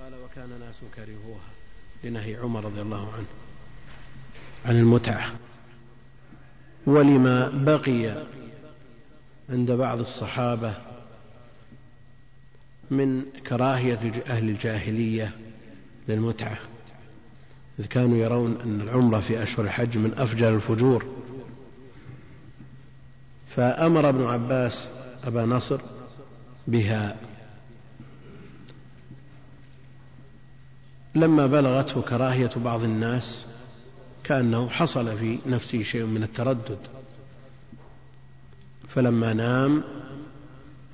قال وكان ناس كرهوها لنهي عمر رضي الله عنه عن المتعة. ولما بقي عند بعض الصحابة من كراهية أهل الجاهلية للمتعة إذ كانوا يرون أن العمرة في أشهر الحج من أفجر الفجور. فأمر ابن عباس أبا نصر بها لما بلغته كراهية بعض الناس كأنه حصل في نفسه شيء من التردد. فلما نام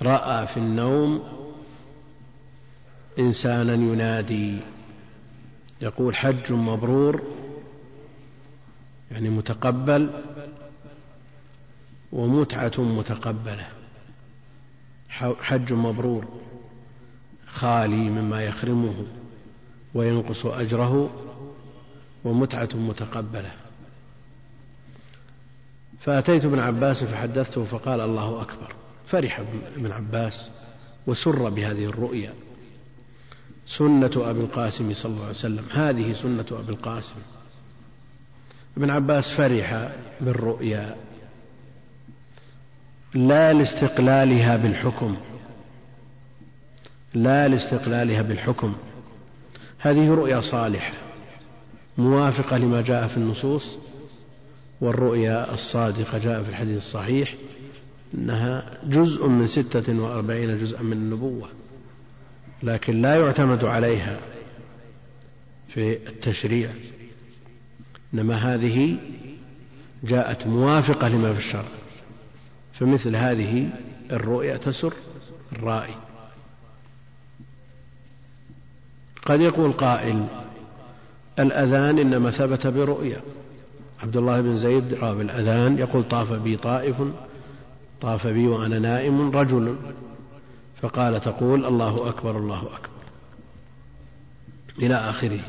رأى في النوم إنسانا ينادي يقول حج مبرور يعني متقبل ومتعة متقبلة. حج مبرور خالي مما يخرمه. وينقص أجره ومتعة متقبلة. فأتيت ابن عباس فحدثته فقال الله أكبر. فرح ابن عباس وسر بهذه الرؤيا. سنة أبي القاسم صلى الله عليه وسلم. هذه سنة أبي القاسم. ابن عباس فرح بالرؤيا. لا لاستقلالها بالحكم. لا لاستقلالها بالحكم. هذه رؤيا صالحة موافقة لما جاء في النصوص والرؤيا الصادقة جاء في الحديث الصحيح أنها جزء من ستة وأربعين جزءا من النبوة لكن لا يعتمد عليها في التشريع. إنما هذه جاءت موافقة لما في الشرع فمثل هذه الرؤيا تسر الرائي قد يقول قائل الأذان إنما ثبت برؤيا عبد الله بن زيد راوي الأذان يقول طاف بي طائف طاف بي وأنا نائم رجل. فقال تقول الله أكبر الله أكبر. إلى آخره.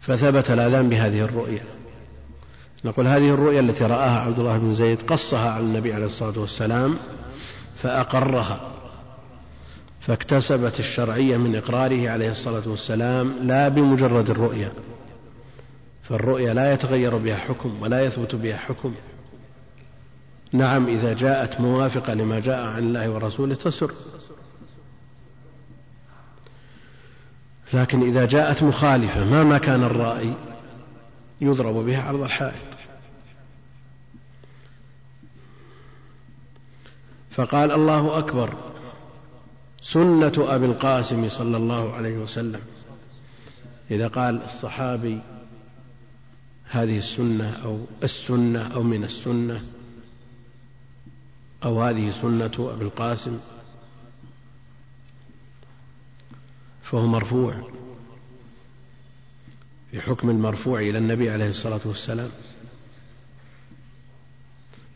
فثبت الأذان بهذه الرؤيا نقول هذه الرؤيا التي رآها عبد الله بن زيد قصها على النبي عليه الصلاة والسلام فأقرها. فاكتسبت الشرعية من إقراره عليه الصلاة والسلام لا بمجرد الرؤيا فالرؤيا لا يتغير بها حكم ولا يثبت بها حكم. نعم إذا جاءت موافقة لما جاء عن الله ورسوله تسر. لكن إذا جاءت مخالفة مهما كان الرائي يضرب بها عرض الحائط. فقال الله أكبر سنة أبي القاسم صلى الله عليه وسلم. إذا قال الصحابي هذه السنة أو السنة أو من السنة أو هذه سنة أبي القاسم فهو مرفوع في حكم المرفوع إلى النبي عليه الصلاة والسلام.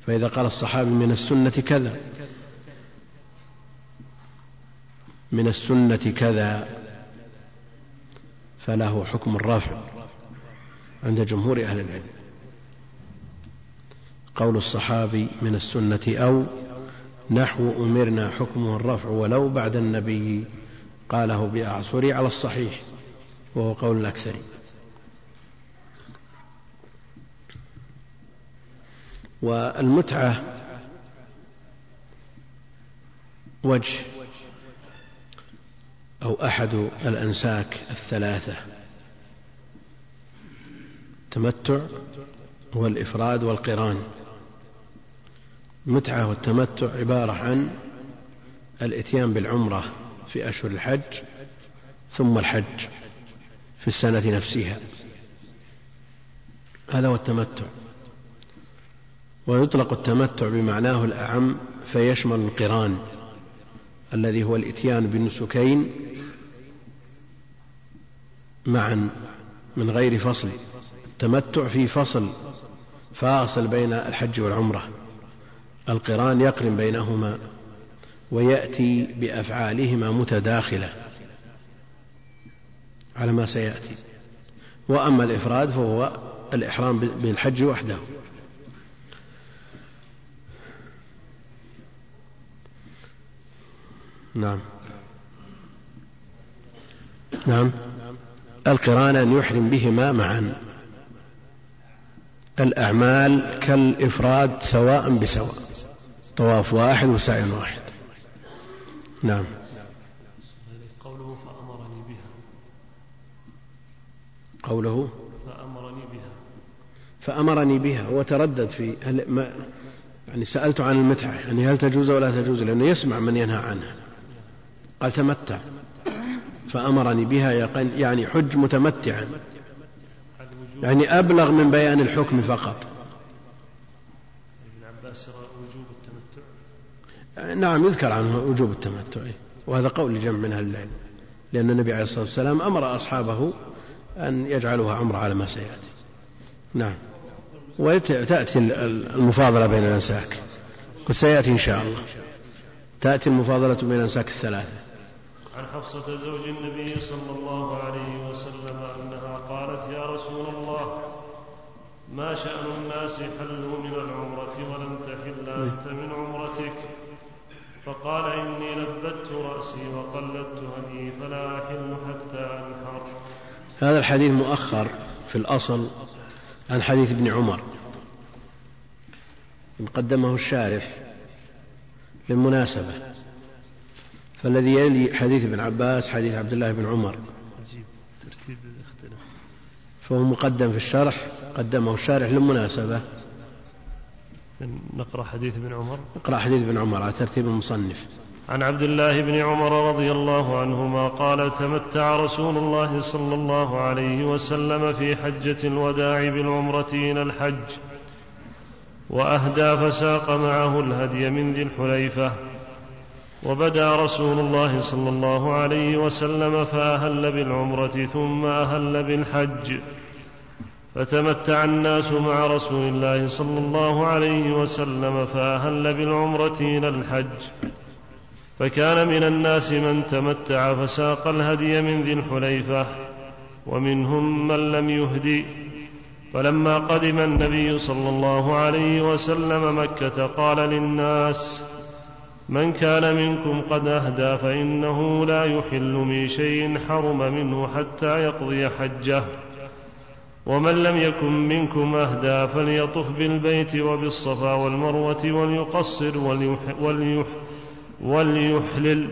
فإذا قال الصحابي من السنة كذا من السنة كذا فله حكم الرفع عند جمهور أهل العلم. قول الصحابي من السنة أو نحو أمرنا حكمه الرفع ولو بعد النبي قاله بأعصري على الصحيح وهو قول الأكثر والمتعة وجه أو أحد الأنساك الثلاثة. التمتع والإفراد والقران. المتعة والتمتع عبارة عن الإتيان بالعمرة في أشهر الحج ثم الحج في السنة نفسها. هذا هو التمتع. ويطلق التمتع بمعناه الأعم فيشمل القران. الذي هو الإتيان بالنسكين معا من غير فصل التمتع في فصل فاصل بين الحج والعمرة القران يقرن بينهما ويأتي بأفعالهما متداخلة على ما سيأتي وأما الإفراد فهو الإحرام بالحج وحده. نعم. نعم. القرآن أن يحرم بهما معا. الأعمال كالإفراد سواء بسواء. طواف واحد وسعي واحد. نعم. قوله فأمرني بها. قوله فأمرني بها. فأمرني بها وتردد في هل ما يعني سألت عن المتعة. يعني هل تجوز ولا تجوز؟ لأنه يسمع من ينهى عنها. قال تمتع فأمرني بها يعني حج متمتعا. يعني أبلغ من بيان الحكم فقط. نعم يذكر عنه وجوب التمتع. وهذا قول لجمع من أهل العلم. لأن النبي عليه الصلاة والسلام أمر أصحابه أن يجعلوها عمرة على ما سيأتي. نعم. وتأتي المفاضلة بين الأنساك. وسيأتي إن شاء الله. تأتي المفاضلة بين الأنساك الثلاثة. عن حفصة زوج النبي صلى الله عليه وسلم أنها قالت يا رسول الله ما شأن الناس حلوا من العمرة ولم تحل أنت من عمرتك؟ فقال إني لبت رأسي وقلدت هدي فلا أحل حتى أنحر. هذا الحديث مؤخر في الأصل عن حديث ابن عمر. قدمه الشارح للمناسبة. فالذي يلي حديث ابن عباس حديث عبد الله بن عمر. ترتيب اختلف فهو مقدم في الشرح قدمه الشارح للمناسبة. نقرأ حديث ابن عمر. نقرأ حديث ابن عمر على ترتيب المصنف. عن عبد الله بن عمر رضي الله عنهما قال تمتع رسول الله صلى الله عليه وسلم في حجة الوداع بالعمرة إلى الحج وأهدى فساق معه الهدي من ذي الحليفة وبدا رسول الله صلى الله عليه وسلم فأهل بالعمرة ثم أهل بالحج. فتمتع الناس مع رسول الله صلى الله عليه وسلم فأهل بالعمرة إلى الحج. فكان من الناس من تمتع فساق الهدي من ذي الحليفة ومنهم من لم يهدي. فلما قدم النبي صلى الله عليه وسلم مكة قال للناس من كان منكم قد أهدى فإنه لا يحل من شيء حرم منه حتى يقضي حجه. ومن لم يكن منكم أهدى فليطف بالبيت وبالصفا والمروة وليقصر وليح وليح وليحلل.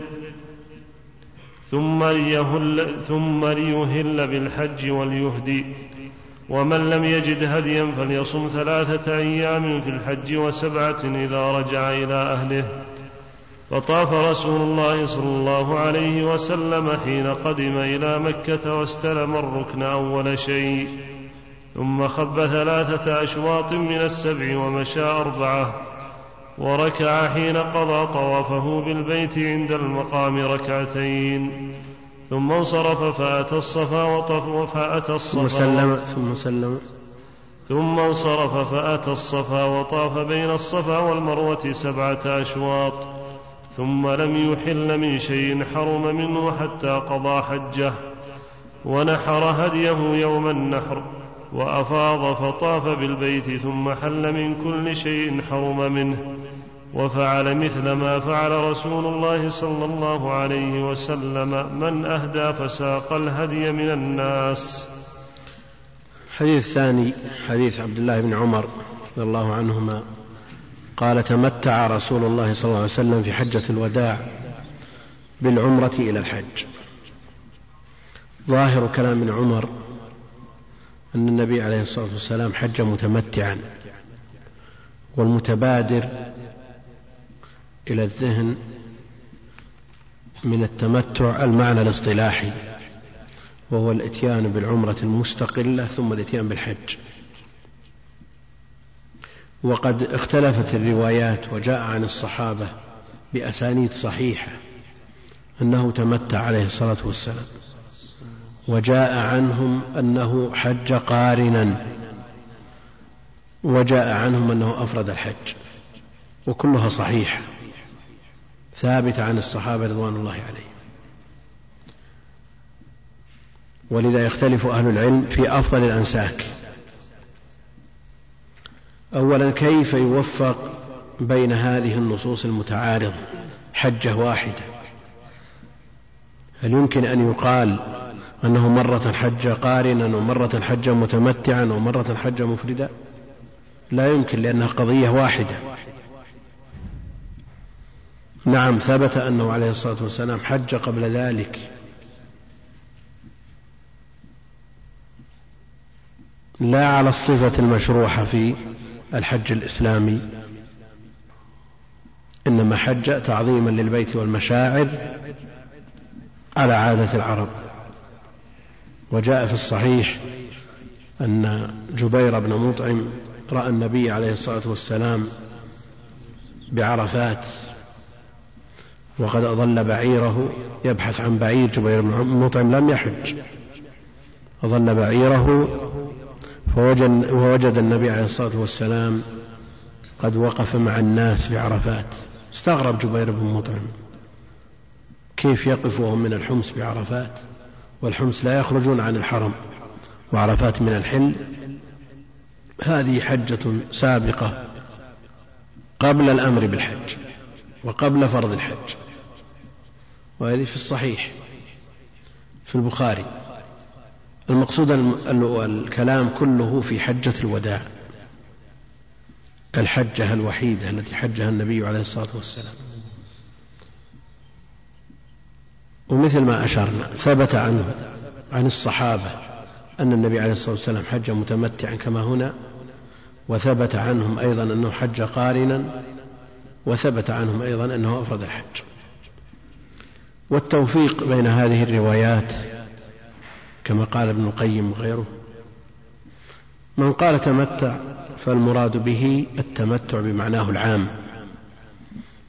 ثم ليهل ثم ليهل بالحج وليهدي. ومن لم يجد هديا فليصم ثلاثة أيام في الحج وسبعة إذا رجع إلى أهله. فطاف رسول الله صلى الله عليه وسلم حين قدم إلى مكة واستلم الركن أول شيء ثم خب ثلاثة أشواط من السبع ومشى أربعة وركع حين قضى طوافه بالبيت عند المقام ركعتين ثم انصرف فأتى الصفا وطف فأتى الصفا ثم سلم ثم سلم. ثم انصرف فأتى الصفا وطاف بين الصفا والمروة سبعة أشواط ثم لم يحل من شيء حرم منه حتى قضى حجه ونحر هديه يوم النحر وأفاض فطاف بالبيت ثم حل من كل شيء حرم منه وفعل مثل ما فعل رسول الله صلى الله عليه وسلم من أهدى فساق الهدي من الناس. حديث ثاني حديث عبد الله بن عمر رضي الله عنهما. قال تمتع رسول الله صلى الله عليه وسلم في حجة الوداع بالعمرة إلى الحج. ظاهر كلام ابن عمر أن النبي عليه الصلاة والسلام حج متمتعا والمتبادر إلى الذهن من التمتع المعنى الاصطلاحي وهو الإتيان بالعمرة المستقلة ثم الإتيان بالحج. وقد اختلفت الروايات وجاء عن الصحابة بأسانيد صحيحة أنه تمتع عليه الصلاة والسلام وجاء عنهم أنه حج قارنا وجاء عنهم أنه أفرد الحج وكلها صحيحة ثابتة عن الصحابة رضوان الله عليهم. ولذا يختلف أهل العلم في أفضل الأنساك. أولا كيف يوفق بين هذه النصوص المتعارضة حجة واحدة؟ هل يمكن أن يقال أنه مرة حج قارنا ومرة حج متمتعا ومرة حج مفردا؟ لا يمكن لأنها قضية واحدة. نعم ثبت أنه عليه الصلاة والسلام حج قبل ذلك. لا على الصفة المشروحة في الحج الإسلامي. إنما حج تعظيما للبيت والمشاعر على عادة العرب. وجاء في الصحيح أن جبير بن مطعم رأى النبي عليه الصلاة والسلام بعرفات وقد أضل بعيره يبحث عن بعير جبير بن مطعم لم يحج. أضل بعيره فوجد, النبي عليه الصلاة والسلام قد وقف مع الناس بعرفات. استغرب جبير بن مطعم. كيف يقف وهم من الحمص بعرفات؟ والحمص لا يخرجون عن الحرم وعرفات من الحل. هذه حجة سابقة قبل الأمر بالحج وقبل فرض الحج. وهذه في الصحيح في البخاري. المقصود الكلام كله في حجة الوداع. الحجة الوحيدة التي حجها النبي عليه الصلاة والسلام. ومثل ما أشرنا ثبت عنه عن الصحابة أن النبي عليه الصلاة والسلام حج متمتعا كما هنا وثبت عنهم أيضا أنه حج قارنا وثبت عنهم أيضا أنه أفرد الحج. والتوفيق بين هذه الروايات كما قال ابن القيم وغيره. من قال تمتع فالمراد به التمتع بمعناه العام.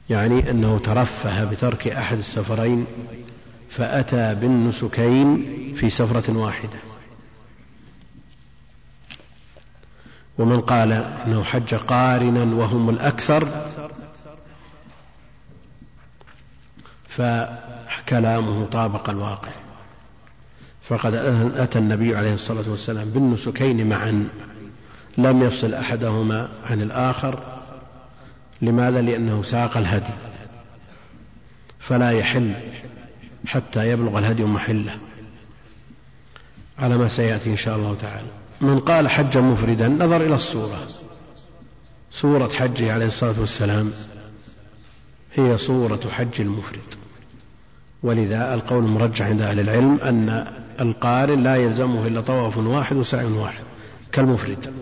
يعني أنه ترفه بترك أحد السفرين فأتى بالنسكين في سفرة واحدة. ومن قال إنه حج قارنا وهم الأكثر فكلامه طابق الواقع. فقد أتى النبي عليه الصلاة والسلام بالنسكين معا. لم يفصل أحدهما عن الآخر. لماذا؟ لأنه ساق الهدي. فلا يحل حتى يبلغ الهدي محله. على ما سيأتي إن شاء الله تعالى. من قال حجا مفردا نظر إلى الصورة. صورة حجه عليه الصلاة والسلام هي صورة حج المفرد. ولذا القول المرجح عند أهل العلم أن القارن لا يلزمه إلا طواف واحد وسعي واحد كالمفرد.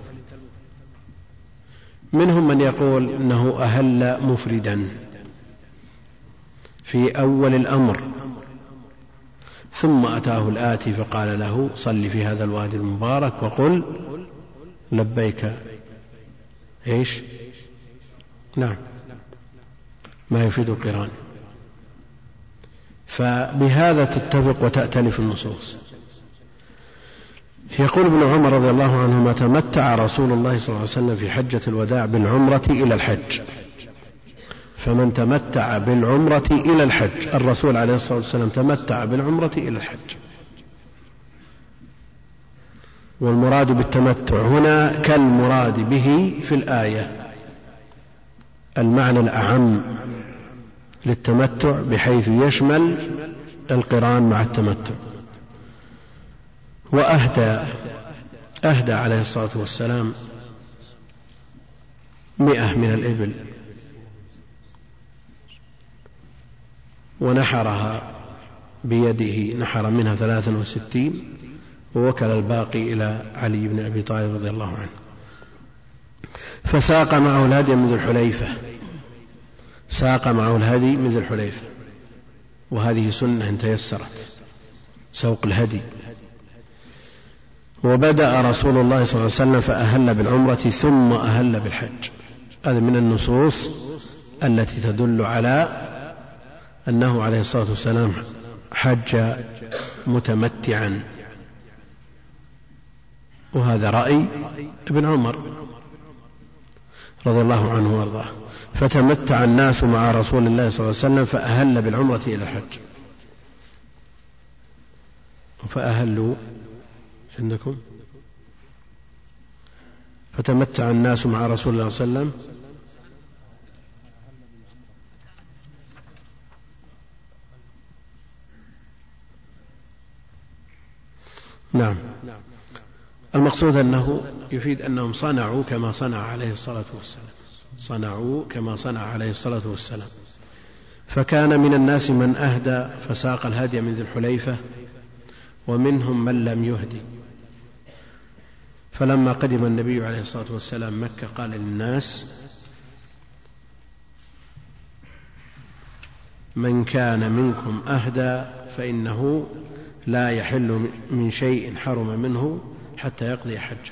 منهم من يقول إنه أهل مفردا في أول الأمر. ثم أتاه الآتي فقال له صل في هذا الوادي المبارك وقل لبيك. إيش؟ نعم. ما يفيد القران. فبهذا تتفق وتأتلف النصوص. يقول ابن عمر رضي الله عنهما تمتع رسول الله صلى الله عليه وسلم في حجة الوداع بالعمرة إلى الحج. فمن تمتع بالعمرة إلى الحج الرسول عليه الصلاة والسلام تمتع بالعمرة إلى الحج. والمراد بالتمتع هنا كالمراد به في الآية المعنى الأعم. للتمتع بحيث يشمل القران مع التمتع. وأهدى أهدى عليه الصلاة والسلام مئة من الإبل. ونحرها بيده نحر منها ثلاثا وستين ووكل الباقي إلى علي بن أبي طالب رضي الله عنه. فساق معه الهدي من ذي الحليفة. ساق معه الهدي من ذي الحليفة وهذه سنة إن تيسرت سوق الهدي. وبدأ رسول الله صلى الله عليه وسلم فأهل بالعمرة ثم أهل بالحج. هذا من النصوص التي تدل على أنه عليه الصلاة والسلام حج متمتعا. وهذا رأي ابن عمر. رضي الله عنه وأرضاه. فتمتع الناس مع رسول الله صلى الله عليه وسلم فأهل بالعمرة إلى الحج. فأهلوا عندكم؟ فتمتع الناس مع رسول الله صلى الله عليه وسلم نعم. المقصود أنه يفيد أنهم صنعوا كما صنع عليه الصلاة والسلام. صنعوا كما صنع عليه الصلاة والسلام. فكان من الناس من أهدى فساق الهدي من ذي الحليفة ومنهم من لم يهدي. فلما قدم النبي عليه الصلاة والسلام مكة قال للناس من كان منكم أهدى فإنه لا يحل من شيء حرم منه حتى يقضي حجه.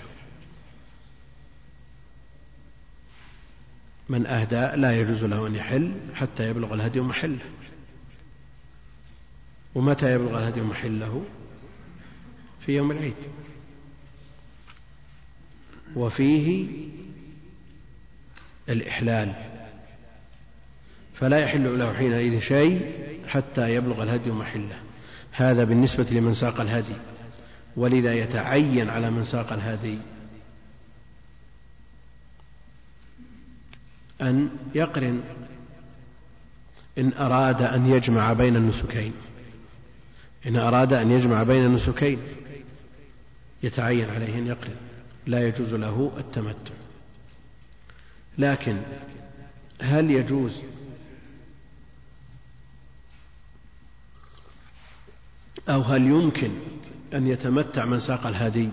من أهدى لا يجوز له أن يحل حتى يبلغ الهدي محله. ومتى يبلغ الهدي محله؟ في يوم العيد. وفيه الإحلال. فلا يحل له حينئذ شيء حتى يبلغ الهدي محله. هذا بالنسبة لمن ساق الهدي. ولذا يتعين على من ساق الهدي أن يقرن إن أراد أن يجمع بين النسكين. إن أراد أن يجمع بين النسكين. يتعين عليه أن يقرن. لا يجوز له التمتع. لكن هل يجوز أو هل يمكن أن يتمتع من ساق الهدي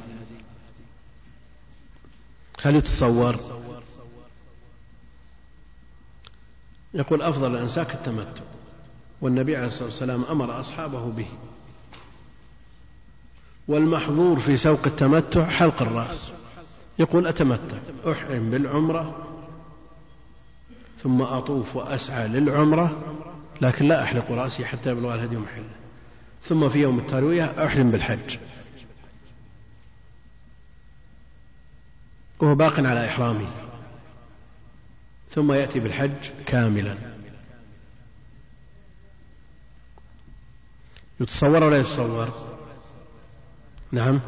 هل يتصور؟ يقول أفضل الأنساك التمتع. والنبي عليه الصلاة والسلام أمر أصحابه به. والمحظور في سوق التمتع حلق الرأس. يقول أتمتع. أحرم بالعمرة ثم أطوف وأسعى للعمرة لكن لا أحلق رأسي حتى يبلغ الهدي محله. ثم في يوم التروية أحرم بالحج. وهو باق على إحرامه ثم يأتي بالحج كاملا. يتصور ولا يتصور؟ نعم.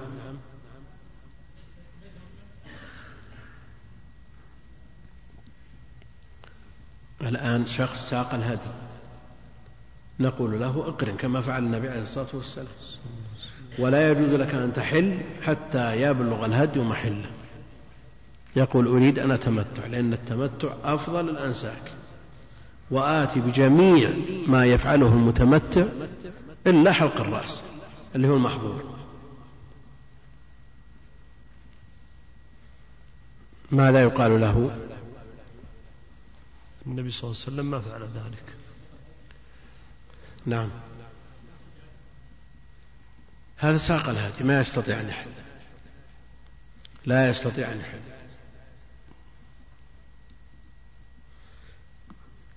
الآن شخص ساق الهدي. نقول له اقرن كما فعل النبي عليه الصلاة والسلام. ولا يجوز لك أن تحل حتى يبلغ الهدي محله يقول أريد أن أتمتع لأن التمتع أفضل الأنساك. وآتي بجميع ما يفعله المتمتع إلا حلق الرأس اللي هو المحظور. ماذا يقال له؟ النبي صلى الله عليه وسلم ما فعل ذلك. نعم. هذا ساق الهادي ما يستطيع أن يحل. لا يستطيع أن يحل.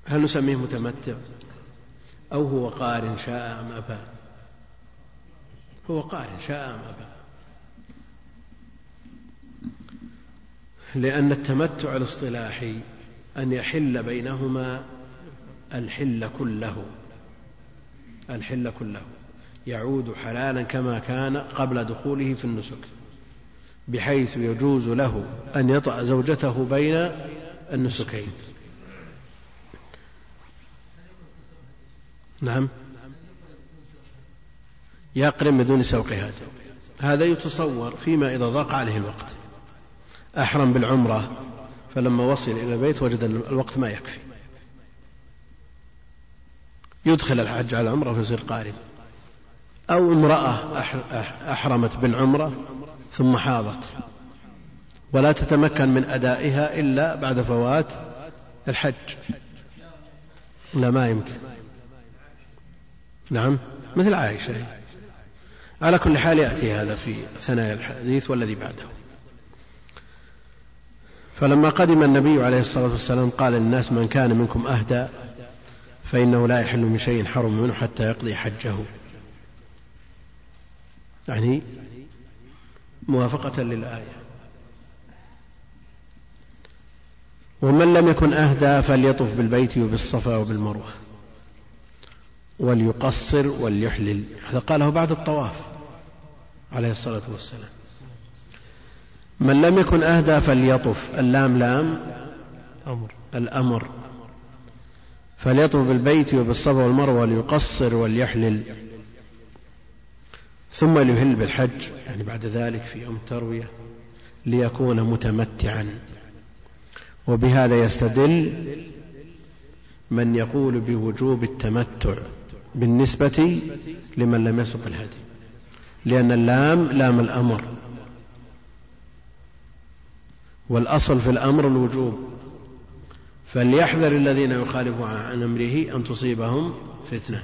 هل نسميه متمتع؟ أو هو قارن شاء أم أبى؟ هو قارن شاء أم أبى؟ لأن التمتع الاصطلاحي أن يحل بينهما الحل كله. الحل كله. يعود حلالا كما كان قبل دخوله في النسك بحيث يجوز له أن يطأ زوجته بين النسكين. نعم. يقرن بدون سوق هذا. هذا يتصور فيما إذا ضاق عليه الوقت. أحرم بالعمرة فلما وصل إلى البيت وجد الوقت ما يكفي. يدخل الحج على العمرة فيصير قارن أو امرأة أحرمت بالعمرة ثم حاضت. ولا تتمكن من أدائها إلا بعد فوات الحج. لا ما يمكن. نعم مثل عائشة. على كل حال يأتي هذا في ثنايا الحديث والذي بعده. فلما قدم النبي عليه الصلاة والسلام قال للناس من كان منكم أهدى فإنه لا يحل من شيء حرم منه حتى يقضي حجه. يعني موافقة للآية. ومن لم يكن أهدى فليطف بالبيت وبالصفا وبالمروة. وليقصر وليحلل. هذا قاله بعد الطواف عليه الصلاة والسلام. من لم يكن أهدى فليطف. اللام لام. أمر الأمر. فليطف بالبيت وبالصفا والمروة وليقصر وليحلل. ثم ليهل بالحج يعني بعد ذلك في يوم التروية ليكون متمتعا. وبهذا يستدل من يقول بوجوب التمتع بالنسبة لمن لم يسق الهدي. لأن اللام لام الأمر. والأصل في الأمر الوجوب. فليحذر الذين يخالفون عن أمره أن تصيبهم فتنة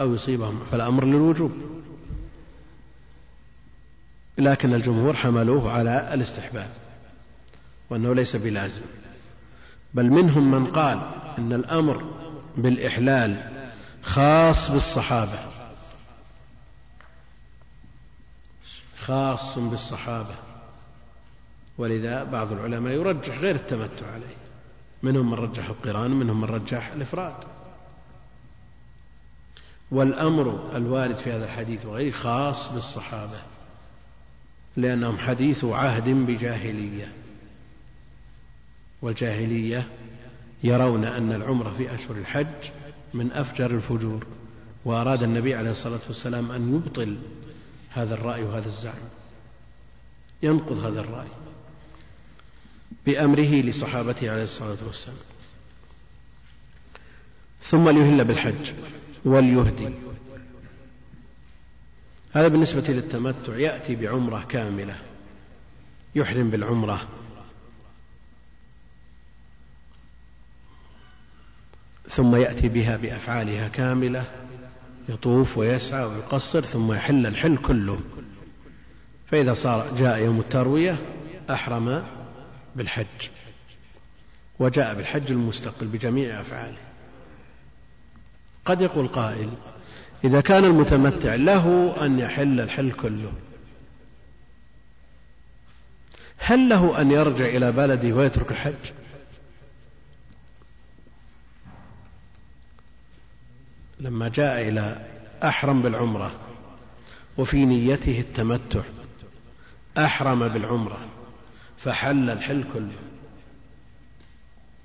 أو يصيبهم فالأمر للوجوب. لكن الجمهور حملوه على الاستحباب وأنه ليس بلازم. بل منهم من قال إن الأمر بالإحلال خاص بالصحابة. خاص بالصحابة. ولذا بعض العلماء يرجح غير التمتع عليه. منهم من رجح القرآن منهم من رجح الإفراد. والأمر الوارد في هذا الحديث وغيره خاص بالصحابة لأنهم حديث عهد بجاهلية. والجاهلية يرون أن العمرة في أشهر الحج من أفجر الفجور وأراد النبي عليه الصلاة والسلام أن يبطل هذا الرأي وهذا الزعم. ينقض هذا الرأي. بأمره لصحابته عليه الصلاة والسلام. ثم ليهل بالحج وليهدي. هذا بالنسبة للتمتع. يأتي بعمرة كاملة. يحرم بالعمرة. ثم يأتي بها بأفعالها كاملة. يطوف ويسعى ويقصر ثم يحل الحل كله. فإذا صار جاء يوم التروية أحرم بالحج وجاء بالحج المستقل بجميع أفعاله. قد يقول قائل إذا كان المتمتع له أن يحل الحل كله. هل له أن يرجع إلى بلده ويترك الحج؟ لما جاء إلى أحرم بالعمرة وفي نيته التمتع أحرم بالعمرة. فحل الحل كله.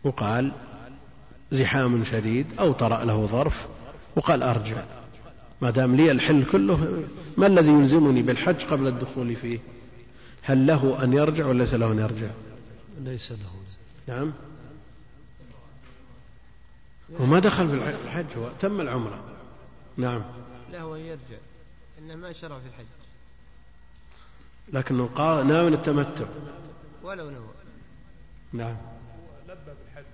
وقال زحام شديد أو طرأ له ظرف وقال أرجع. ما دام لي الحل كله ما الذي يلزمني بالحج قبل الدخول فيه؟ هل له أن يرجع ولا ليس له أن يرجع؟ ليس له. نعم. وما دخل في الحج؟ هو تم العمرة. نعم. له أن يرجع. إنه ما شرع في الحج. لكنه قال ناوي التمتع. ولو نوى نعم. لبى بالحج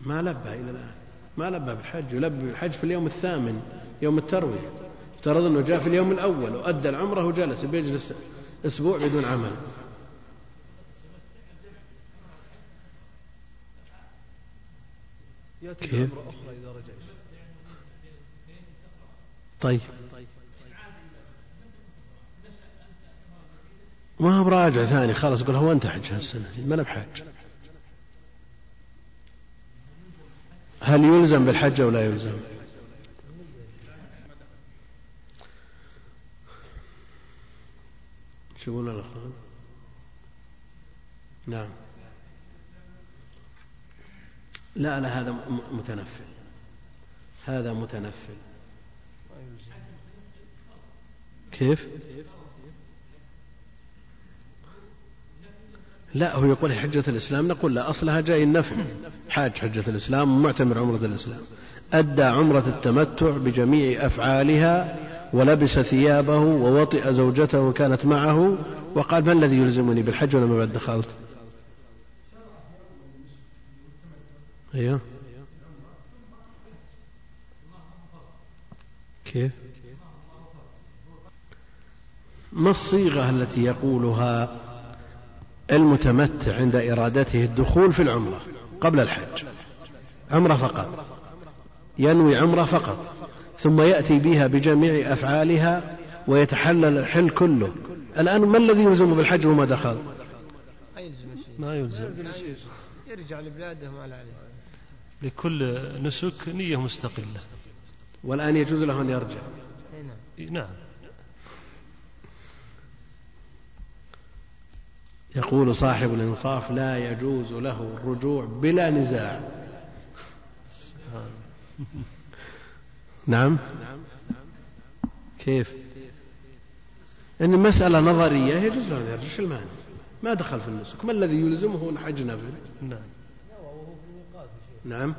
ما لبى إلى الآن. ما لبى بالحج يلبي بالحج في اليوم الثامن يوم التروية افترض أنه جاء في اليوم الأول وأدى العمرة وجلس بيجلس أسبوع بدون عمل. كيف؟ طيب. ما هو براجع ثاني خلاص يقول هو انت حج هالسنة ما أنا بحج هل يلزم بالحج أو لا يلزم؟ شو يقولون الأخوان؟ نعم. لا لا هذا متنفل. هذا متنفل. كيف؟ لا هو يقول حجة الإسلام نقول لا أصلها جاي النفع حاج حجة الإسلام ومعتمر عمرة الإسلام. أدى عمرة التمتع بجميع أفعالها ولبس ثيابه ووطئ زوجته كانت معه. وقال ما الذي يلزمني بالحج ولما بعد دخلت؟ أيوه. كيف؟ ما الصيغة التي يقولها؟ المتمتع عند إرادته الدخول في العمرة قبل الحج. عمرة فقط. ينوي عمرة فقط. ثم يأتي بها بجميع أفعالها ويتحلل الحل كله. الآن ما الذي يلزم بالحج وما دخل؟ ما يلزم. يرجع لبلاده ما عليه. لكل نسك نية مستقلة. والآن يجوز له أن يرجع. نعم. يقول صاحب الإنصاف لا يجوز له الرجوع بلا نزاع. نعم؟ كيف؟ إن المسألة نظرية يجوز له أن يرجع شو المعنى ما دخل في النسك. ما الذي يلزمه حج نفل نعم. نعم.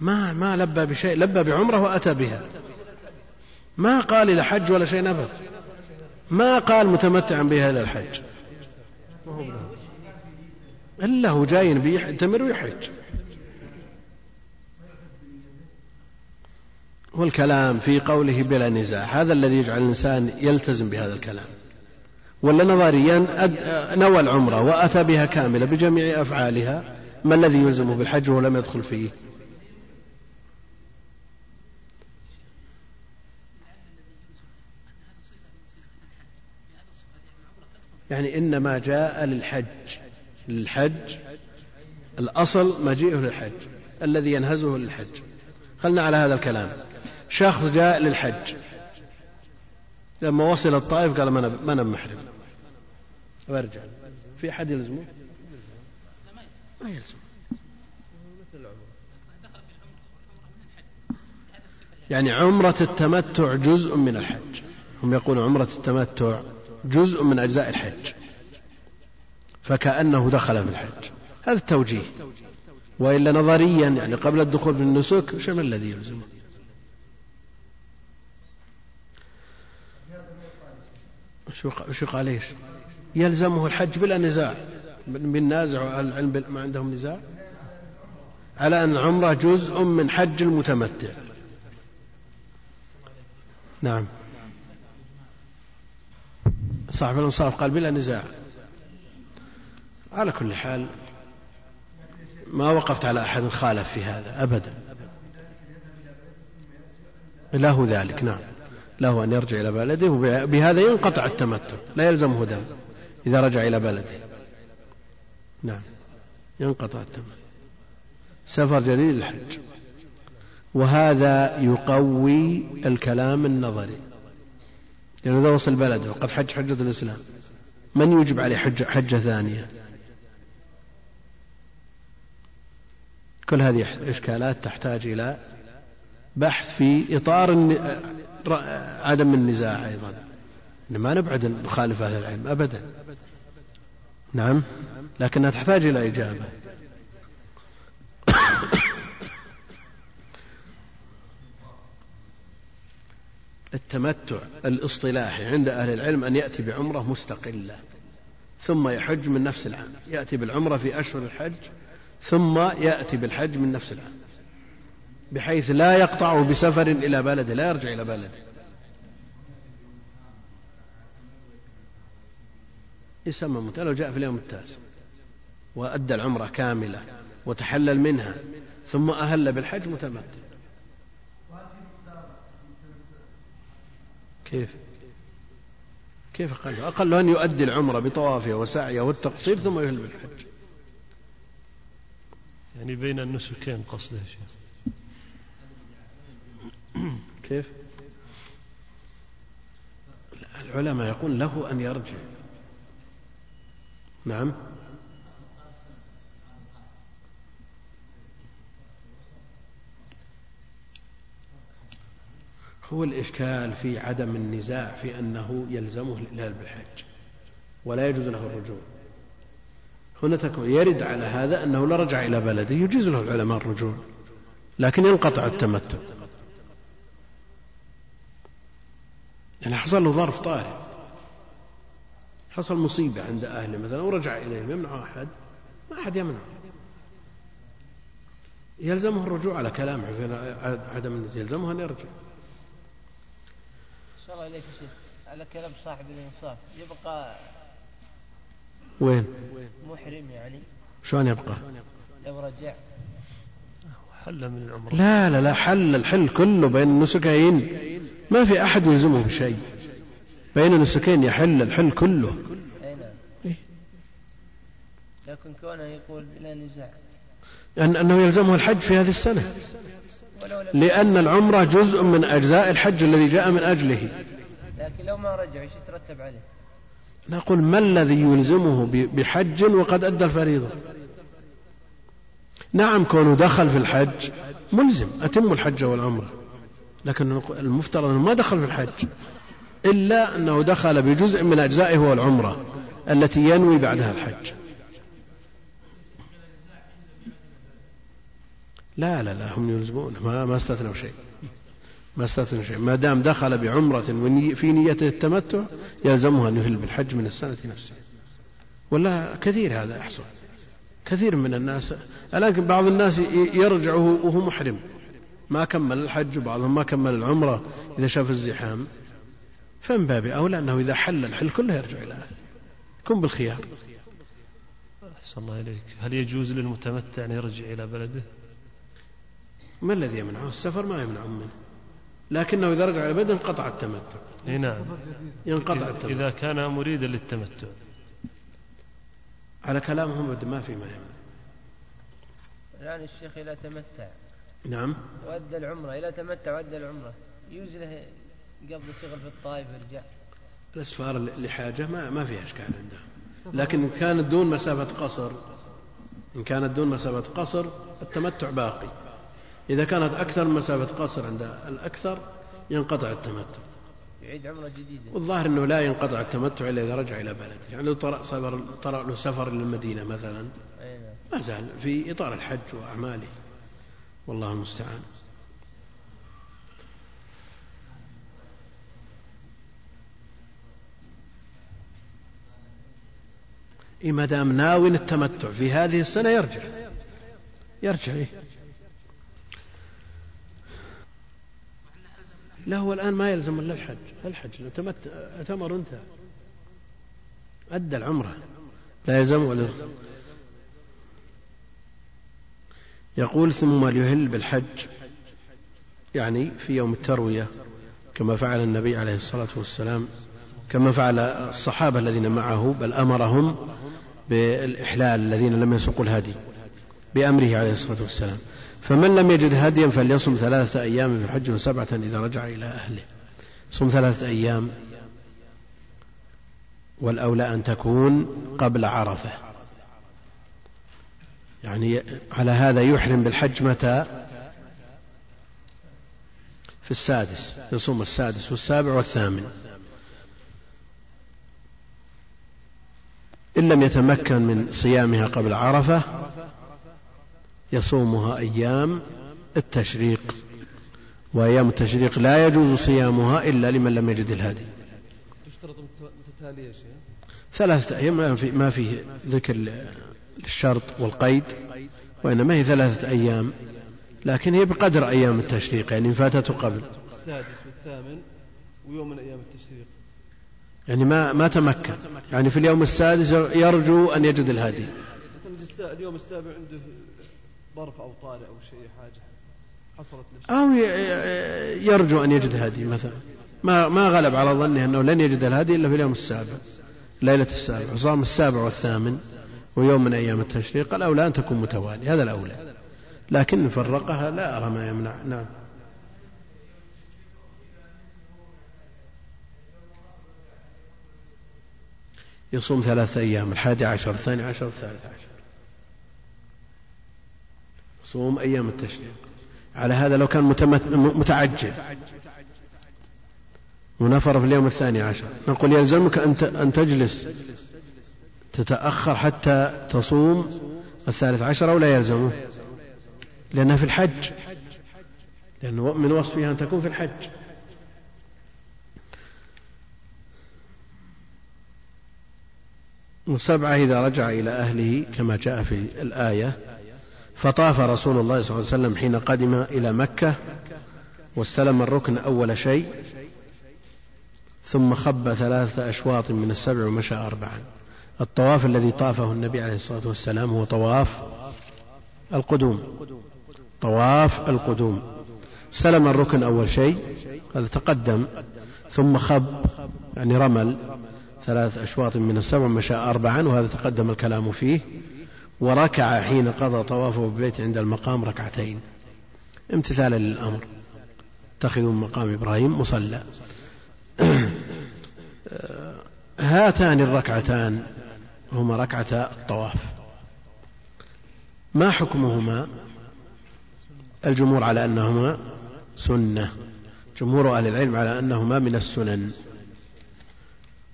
ما ما لبى بشيء لبى بعمرة وأتى بها. ما قال إلى حج ولا شيء نفل ما قال متمتعا بها إلى الحج. ما هو جاي بيعتمر ويحج. والكلام في قوله بلا نزاع هذا الذي يجعل الإنسان يلتزم بهذا الكلام. ولا نظريا نوى العمرة وأتى بها كاملة بجميع أفعالها ما الذي يلزمه بالحج وهو لم يدخل فيه؟ يعني إنما جاء للحج. للحج الأصل مجيئه للحج الذي ينهزه للحج. خلنا على هذا الكلام. شخص جاء للحج. لما وصل الطائف قال ما أنا- محرم. وارجع في أحد يلزمه؟ ما يلزم يعني عمرة التمتع جزء من الحج. هم يقولون عمرة التمتع جزء من أجزاء الحج. فكأنه دخل في الحج. هذا التوجيه. وإلا نظريا يعني قبل الدخول في النسك وش ما الذي يلزمه شو شو قال إيش؟ يلزمه الحج بلا نزاع. من نازع العلم ما عندهم نزاع؟ على أن العمرة جزء من حج المتمتع. نعم. صاحب الإنصاف قال بلا نزاع. على كل حال ما وقفت على أحد خالف في هذا أبدا. له ذلك نعم. له أن يرجع إلى بلده وبهذا ينقطع التمتع لا يلزمه دم إذا رجع إلى بلده. نعم ينقطع التمتع. سفر جليل الحج وهذا يقوي الكلام النظري. لأنه إذا وصل بلده وقد حج حجة الإسلام. من يجب عليه حجة, حجة ثانية؟ كل هذه إشكالات تحتاج إلى بحث في إطار عدم النزاع أيضا. ما نبعد نخالف أهل العلم أبدا. نعم؟ لكنها تحتاج إلى إجابة. التمتع الاصطلاحي عند أهل العلم أن يأتي بعمرة مستقلة ثم يحج من نفس العام يأتي بالعمرة في أشهر الحج ثم يأتي بالحج من نفس العام بحيث لا يقطعه بسفر إلى بلده لا يرجع إلى بلده يسمى متى لو جاء في اليوم التاسع وأدى العمرة كاملة وتحلل منها ثم أهل بالحج متمتع. كيف؟ كيف أقل؟ أقل أن يؤدي العمرة بطوافها وسعيها والتقصير ثم يهل بالحج يعني بين النسكين قصده يا شيخ. كيف؟ العلماء يقول له أن يرجع. نعم. هو الإشكال في عدم النزاع في أنه يلزمه الإهلال بالحج ولا يجوز له الرجوع. هنا تكون يرد على هذا أنه لا رجع إلى بلده يجوز له العلماء الرجوع لكن ينقطع التمتع. يعني حصل له ظرف طارئ حصل مصيبة عند أهله مثلا ورجع إليهم يمنع أحد ما أحد يمنع. يلزمه الرجوع على كلامه في عدم يلزمه أن يرجع. الله شيخ على كلام صاحب الإنصاف. يبقى وين؟ محرم يعني. شلون يبقى؟ لو رجع. حل من العمرة لا لا لا حل الحل كله بين النسكين. ما في أحد يلزمه بشيء بين النسكين يحل الحل كله. نعم. إيه؟ لكن كونه يقول بلا نزاع. أن أنه يلزمه الحج في هذه السنة. لأن العمرة جزء من أجزاء الحج الذي جاء من أجله. لكن لو ما رجع إيش يترتب عليه؟ نقول ما الذي يلزمه بحج وقد أدى الفريضة؟ نعم كونه دخل في الحج ملزم أتم الحج والعمرة. لكن المفترض أنه ما دخل في الحج إلا أنه دخل بجزء من أجزائه هو العمرة التي ينوي بعدها الحج. لا لا لا هم يلزمون. ما, ما استثنوا شيء. ما استثنوا شيء. ما دام دخل بعمرة في نيته التمتع يلزمه أن يهل بالحج من السنة نفسها. ولا كثير هذا يحصل. كثير من الناس لكن بعض الناس يرجع وهو محرم. ما كمل الحج وبعضهم ما كمل العمرة إذا شاف الزحام. فمن باب أولى أنه إذا حل الحل كله يرجع إلى أهله. يكون بالخيار. أحسن الله إليك. هل يجوز للمتمتع أن يرجع إلى بلده؟ ما الذي يمنعه؟ السفر ما يمنعه منه. لكنه إذا رجع إلى بلده انقطع التمتع. إي نعم. ينقطع التمتع. إذا كان مريدا للتمتع. على كلامهم ما في ما يمنع. يعني الشيخ إذا تمتع. نعم. وأدى العمرة. إذا تمتع وأدى العمرة. يجوز له قبل شغل في الطائف ويرجع الأسفار لحاجة ما ما فيها إشكال عندهم. لكن إن كانت دون مسافة قصر إن كانت دون مسافة قصر التمتع باقي. إذا كانت أكثر من مسافة قصر عند الأكثر ينقطع التمتع. يعيد عمرة جديدة. والظاهر أنه لا ينقطع التمتع إلا إذا رجع إلى بلده. يعني لو طرأ, طرأ له سفر للمدينة مثلا نعم. ما زال في إطار الحج وأعماله. والله المستعان. إيه ما دام ناوي التمتع في هذه السنة يرجع. يرجع إيه. لا هو الآن ما يلزم إلا الحج. الحج اعتمر انتهى أدى العمرة. لا يلزم ولا يقول ثم ليهل بالحج يعني في يوم التروية كما فعل النبي عليه الصلاة والسلام كما فعل الصحابة الذين معه بل أمرهم بالإحلال الذين لم يسوقوا الهدي بأمره عليه الصلاة والسلام. فمن لم يجد هديا فليصم ثلاثة أيام في الحج وسبعة إذا رجع إلى أهله. صم ثلاثة أيام والأولى أن تكون قبل عرفة. يعني على هذا يحرم بالحج متى؟ في السادس يصوم السادس والسابع والثامن. إن لم يتمكن من صيامها قبل عرفة يصومها أيام التشريق وأيام التشريق لا يجوز صيامها إلا لمن لم يجد الهدي. متتالية شيء ثلاثة أيام ما في ما فيه ذكر الشرط والقيد وإنما هي ثلاثة أيام لكن هي بقدر أيام التشريق يعني إن فاتته قبل. السادس والثامن ويوم من أيام التشريق. يعني ما ما تمكن. يعني في اليوم السادس يرجو أن يجد الهدي. اليوم السابع عنده ظرف أو طارئ أو شيء حاجة حصلت أو يرجو أن يجد الهدي مثلا. ما ما غلب على ظنه أنه لن يجد الهدي إلا في اليوم السابع ليلة السابع صام السابع والثامن ويوم من أيام التشريق. الأولى أن تكون متوالي هذا الأولى. لكن فرقها لا أرى ما يمنع. نعم. يصوم ثلاثة أيام الحادي عشر الثاني عشر الثالث عشر. صوم أيام التشريق. على هذا لو كان متعجل. ونفر في اليوم الثاني عشر. نقول يلزمك أن تجلس. تتأخر حتى تصوم الثالث عشر أو لا يلزمه. لأنها في الحج. لأنه من وصفها أن تكون في الحج. وسبعة إذا رجع إلى أهله كما جاء في الآية. فطاف رسول الله صلى الله عليه وسلم حين قدم إلى مكة واستلم الركن أول شيء ثم خب ثلاثة أشواط من السبع ومشى أربعا. الطواف الذي طافه النبي عليه الصلاة والسلام هو طواف القدوم. طواف القدوم. استلم الركن أول شيء هذا تقدم ثم خب يعني رمل ثلاث أشواط من السبع ومشى أربعا وهذا تقدم الكلام فيه. وركع حين قضى طوافه بالبيت عند المقام ركعتين. امتثالا للأمر اتخذوا مقام إبراهيم مصلى. هاتان الركعتان. هما ركعتا الطواف. ما حكمهما؟ الجمهور على أنهما سنة. جمهور أهل العلم على أنهما من السنن.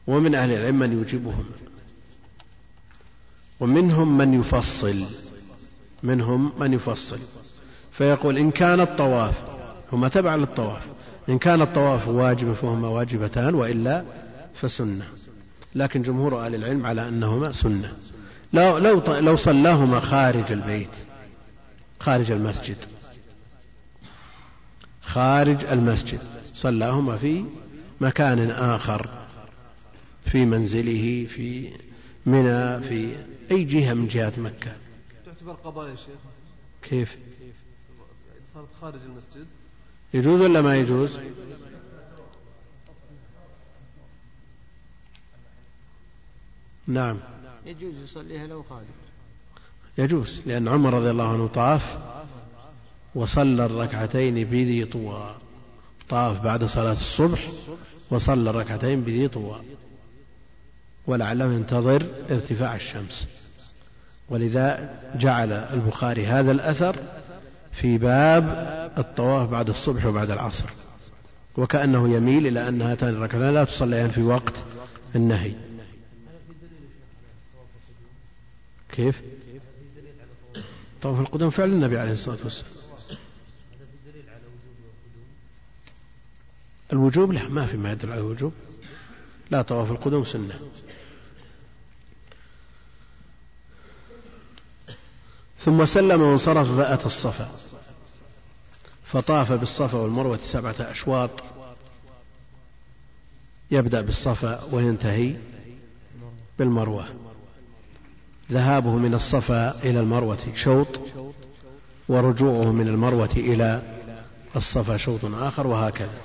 ومن أهل العلم من يوجبهما. ومنهم من يفصل منهم من يفصل. فيقول إن كان الطواف هما تبع للطواف. إن كان الطواف واجب فهما واجبتان وإلا فسنة. لكن جمهور أهل العلم على أنهما سنة. لو, لو, لو صلاهما خارج البيت خارج المسجد. خارج المسجد. صلاهما في مكان آخر في منزله في منى في أي جهة من جهات مكة؟ تعتبر قضاء يا شيخ. كيف؟ صارت خارج المسجد. يجوز ولا ما يجوز؟ نعم. يجوز يصليها لو خارج. يجوز لأن عمر رضي الله عنه طاف وصلى الركعتين بذي طوى. طاف بعد صلاة الصبح وصلى الركعتين بذي طوى. ولعله ينتظر ارتفاع الشمس. ولذا جعل البخاري هذا الأثر في باب الطواف بعد الصبح وبعد العصر. وكأنه يميل إلى أن هاتان الركعتان لا تصليان في وقت النهي. كيف؟ طواف القدوم فعل النبي عليه الصلاة والسلام. الوجوب لا ما في ما يدل على الوجوب. لا طواف القدوم سنة. ثم سلم وانصرف فأتى الصفا. فطاف بالصفا والمروة سبعة أشواط. يبدأ بالصفا وينتهي بالمروة. ذهابه من الصفا إلى المروة شوط ورجوعه من المروة إلى الصفا شوط آخر وهكذا.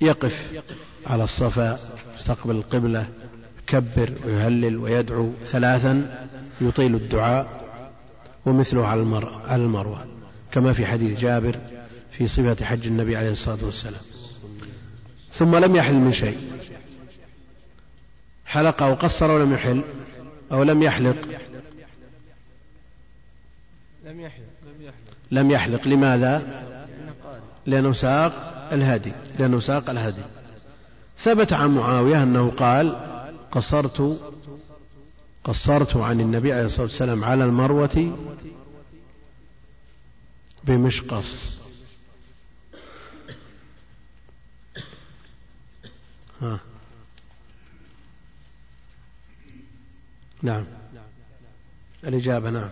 يقف على الصفا يستقبل القبلة يكبر ويهلل ويدعو ثلاثا. يطيل الدعاء ومثله على المروة كما في حديث جابر في صفة حج النبي عليه الصلاة والسلام. ثم لم يحل من شيء. حلق أو قصر ولم يحل أو لم يحلق. لم يحلق لم يحلق. لماذا؟ لأنه ساق الهدي لأنه ساق الهدي. ثبت عن معاوية أنه قال قصرت قصرت عن النبي عليه الصلاة والسلام على المروة بمشقص. ها. نعم. الإجابة نعم.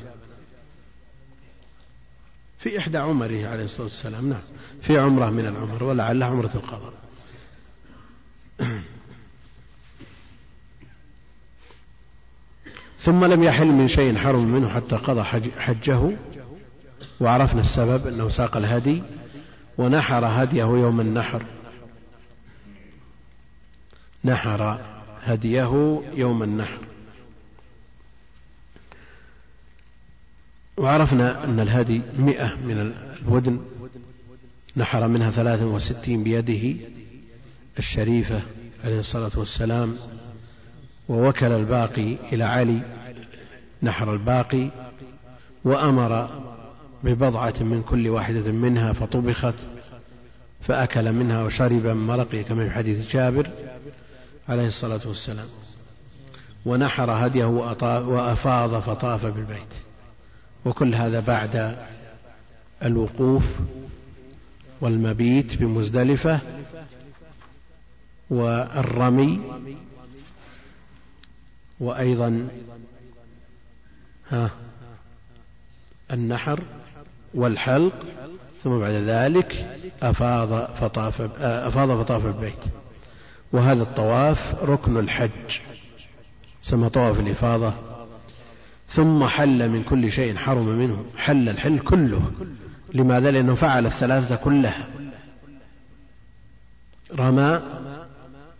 في إحدى عمره عليه الصلاة والسلام نعم. في عمرة من العمر ولعلها عمرة القضاء ثم لم يحل من شيء حرم منه حتى قضى حجه وعرفنا السبب أنه ساق الهدي ونحر هديه يوم النحر. نحر هديه يوم النحر. وعرفنا أن الهدي مئة من الودن نحر منها ثلاثا وستين بيده الشريفة عليه الصلاة والسلام. ووكل الباقي إلى علي نحر الباقي وأمر ببضعة من كل واحدة منها فطبخت فأكل منها وشرب من مرقه كما في حديث جابر عليه الصلاة والسلام. ونحر هديه وأفاض فطاف بالبيت. وكل هذا بعد الوقوف والمبيت بمزدلفة والرمي وأيضا ها النحر والحلق ثم بعد ذلك أفاض فطاف أفاض فطاف البيت. وهذا الطواف ركن الحج سمى طواف الإفاضة. ثم حل من كل شيء حرم منه حل الحل كله. لماذا؟ لأنه فعل الثلاثة كلها. رمى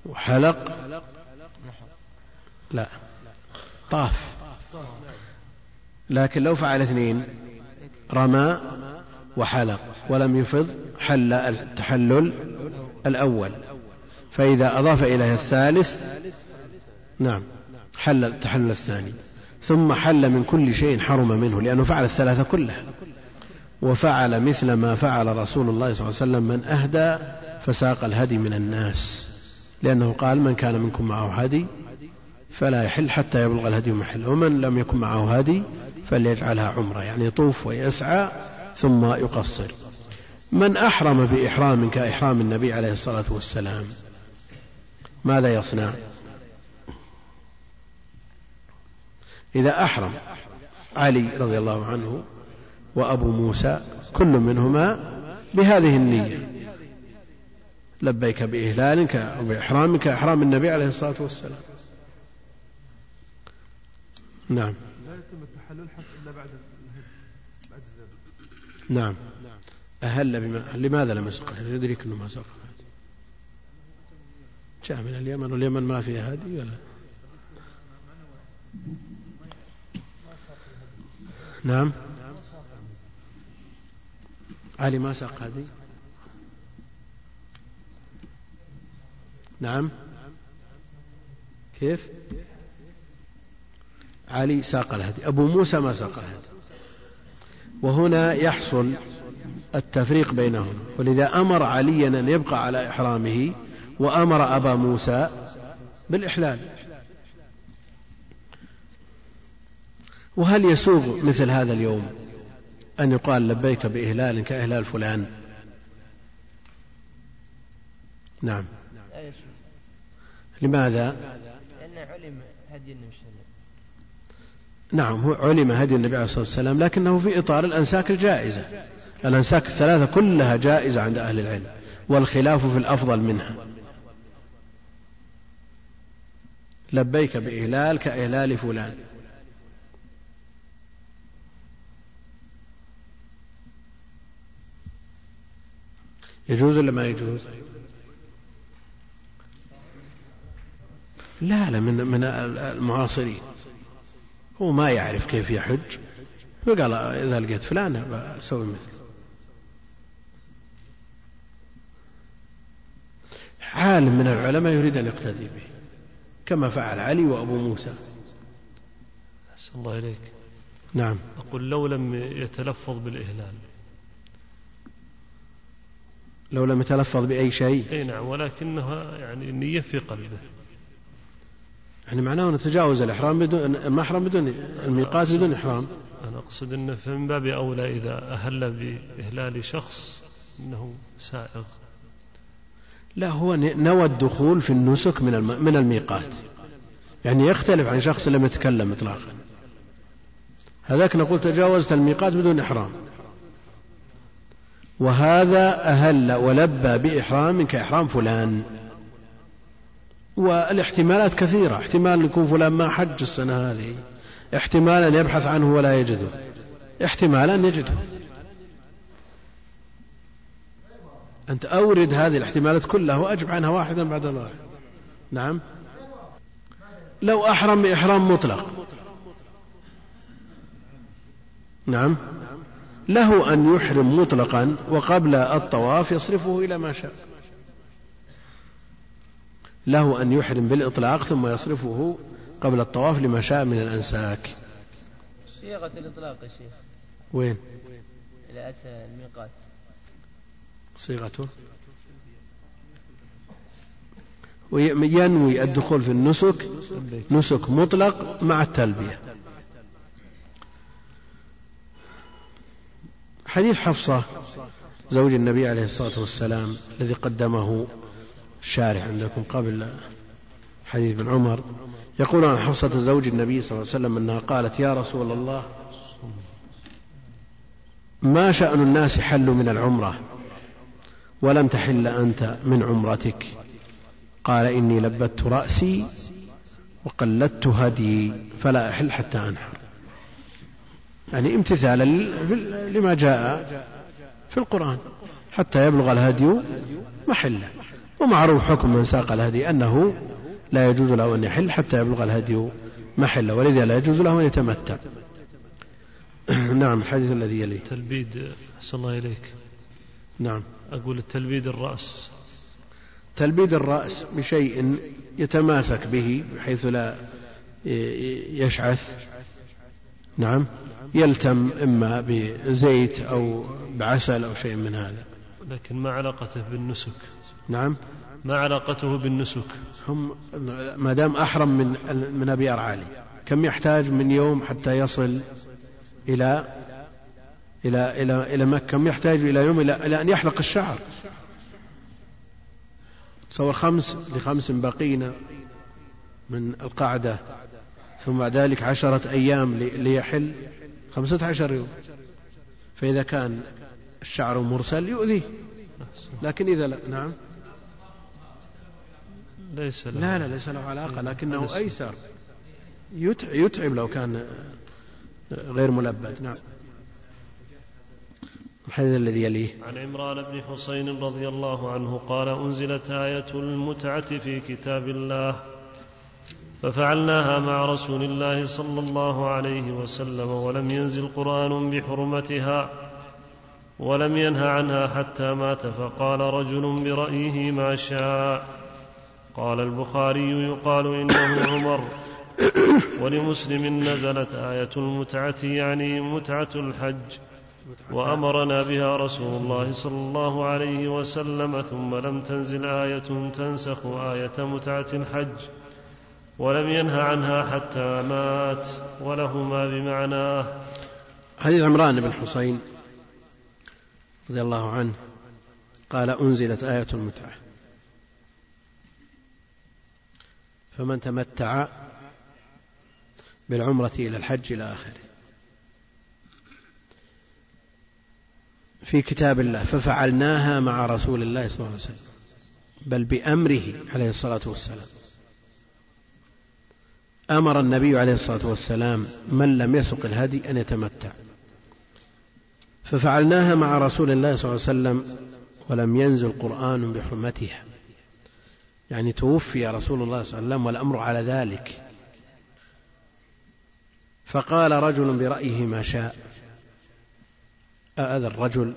وحلق لا. طاف. لكن لو فعل اثنين رمى وحلق ولم يفض حل التحلل الأول. فإذا أضاف إليه الثالث نعم حل التحلل الثاني. ثم حل من كل شيء حرم منه لأنه فعل الثلاثة كلها. وفعل مثل ما فعل رسول الله صلى الله عليه وسلم من أهدى فساق الهدي من الناس. لأنه قال من كان منكم معه هدي فلا يحل حتى يبلغ الهدي محل. ومن لم يكن معه هدي فليجعلها عمرة يعني يطوف ويسعى ثم يقصر. من أحرم بإحرام كإحرام النبي عليه الصلاة والسلام ماذا يصنع؟ إذا أحرم علي رضي الله عنه وأبو موسى كل منهما بهذه النية. لبيك بإهلالك أو بإحرامك كإحرام النبي عليه الصلاة والسلام. نعم. لا يتم التحلل حتى إلا بعد بعد نعم. أهل بما لماذا لم يسق يدريك أنه ما سق جاء من اليمن واليمن ما فيها هدي ولا نعم. علي ما ساق هدي؟ نعم. كيف؟ علي ساق الهدي أبو موسى ما ساق الهدي. وهنا يحصل التفريق بينهم. ولذا أمر عليا أن يبقى على إحرامه وأمر أبا موسى بالإحلال. وهل يسوغ مثل هذا اليوم أن يقال لبيك بإهلال كإهلال فلان؟ نعم. لماذا؟ لأن علم هدي النبي صلى الله عليه وسلم نعم هو علم هدي النبي عليه الصلاة والسلام لكنه في إطار الأنساك الجائزة. الأنساك الثلاثة كلها جائزة عند أهل العلم والخلاف في الأفضل منها. لبيك بإهلال كإهلال فلان. يجوز ولا ما يجوز؟ لا لا من من المعاصرين. هو ما يعرف كيف يحج. فقال إذا لقيت فلان بسوي مثله عالم من العلماء يريد أن يقتدي به كما فعل علي وأبو موسى. أحسن الله إليك. نعم. أقول لو لم يتلفظ بالإهلال. لو لم يتلفظ بأي شيء. أي نعم ولكنها يعني النية في قلبه. يعني معناه أنه تجاوز الإحرام بدون المحرم بدون الميقات بدون إحرام. أنا أقصد أنه من باب أولى إذا أهل بإهلال شخص أنه سائغ. لا هو نوى الدخول في النسك من. من الميقات. يعني يختلف عن شخص لم يتكلم إطلاقا. هذاك نقول تجاوزت الميقات بدون إحرام. وهذا أهل ولبى بإحرام كإحرام فلان. والاحتمالات كثيرة. احتمال يكون فلان ما حج السنة هذه. احتمال أن يبحث عنه ولا يجده. احتمال أن يجده. أنت أورد هذه الاحتمالات كلها وأجب عنها واحدا بعد الواحد نعم. لو أحرم بإحرام مطلق. نعم. له أن يحرم مطلقا وقبل الطواف يصرفه إلى ما شاء. له أن يحرم بالإطلاق ثم يصرفه قبل الطواف لما شاء من الأنساك. صيغة الإطلاق يا شيخ. وين؟ إلى أتى الميقات. صيغته وينوي الدخول في النسك نسك مطلق مع التلبية. حديث حفصة زوج النبي عليه الصلاة والسلام الذي قدمه. الشارح عندكم قبل حديث ابن عمر. يقول عن حفصة زوج النبي صلى الله عليه وسلم أنها قالت يا رسول الله ما شأن الناس حلوا من العمرة؟ ولم تحل أنت من عمرتك. قال إني لبت رأسي وقلدت هدي فلا أحل حتى أنحر. يعني امتثالا لما جاء في القرآن حتى يبلغ الهدي محله. ومعروف حكم من ساق الهدي أنه لا يجوز له أن يحل حتى يبلغ الهدي محله ولذا لا يجوز له أن يتمتع. نعم الحديث الذي يليه تلبيد أحسن الله إليك. نعم. أقول التلبيد الرأس. تلبيد الرأس بشيء يتماسك به بحيث لا يشعث. نعم. يلتم إما بزيت أو بعسل أو شيء من هذا. لكن ما علاقته بالنسك. نعم. ما علاقته بالنسك؟ هم ما دام أحرم من من أبيار عالي كم يحتاج من يوم حتى يصل إلى إلى إلى إلى مكة؟ كم يحتاج إلى يوم إلى, إلى أن يحلق الشعر؟ تصور خمس لخمس بقينا من القعدة ثم بعد ذلك عشرة أيام ليحل خمسة عشر يوم. فإذا كان الشعر مرسل يؤذيه. لكن إذا لا نعم. ليس له لا لا ليس له علاقة لكنه أيسر. يتعب لو كان غير ملبد. نعم. الحديث الذي يليه. عن عمران بن حسين رضي الله عنه قال أنزلت آية المتعة في كتاب الله ففعلناها مع رسول الله صلى الله عليه وسلم ولم ينزل قرآن بحرمتها ولم ينه عنها حتى مات فقال رجل برأيه ما شاء. قال البخاري يقال إنه عمر. ولمسلم نزلت آية المتعة يعني متعة الحج. وأمرنا بها رسول الله صلى الله عليه وسلم ثم لم تنزل آية تنسخ آية متعة الحج. ولم ينه عنها حتى مات ولهما بمعناه حديث عمران بن حسين رضي الله عنه قال أنزلت آية المتعة. فمن تمتع بالعمرة إلى الحج إلى آخره. في كتاب الله ففعلناها مع رسول الله صلى الله عليه وسلم بل بأمره عليه الصلاة والسلام. أمر النبي عليه الصلاة والسلام من لم يسق الهدي أن يتمتع. ففعلناها مع رسول الله صلى الله عليه وسلم ولم ينزل قرآن بحرمتها. يعني توفي رسول الله صلى الله عليه وسلم والأمر على ذلك. فقال رجل برأيه ما شاء. هذا الرجل؟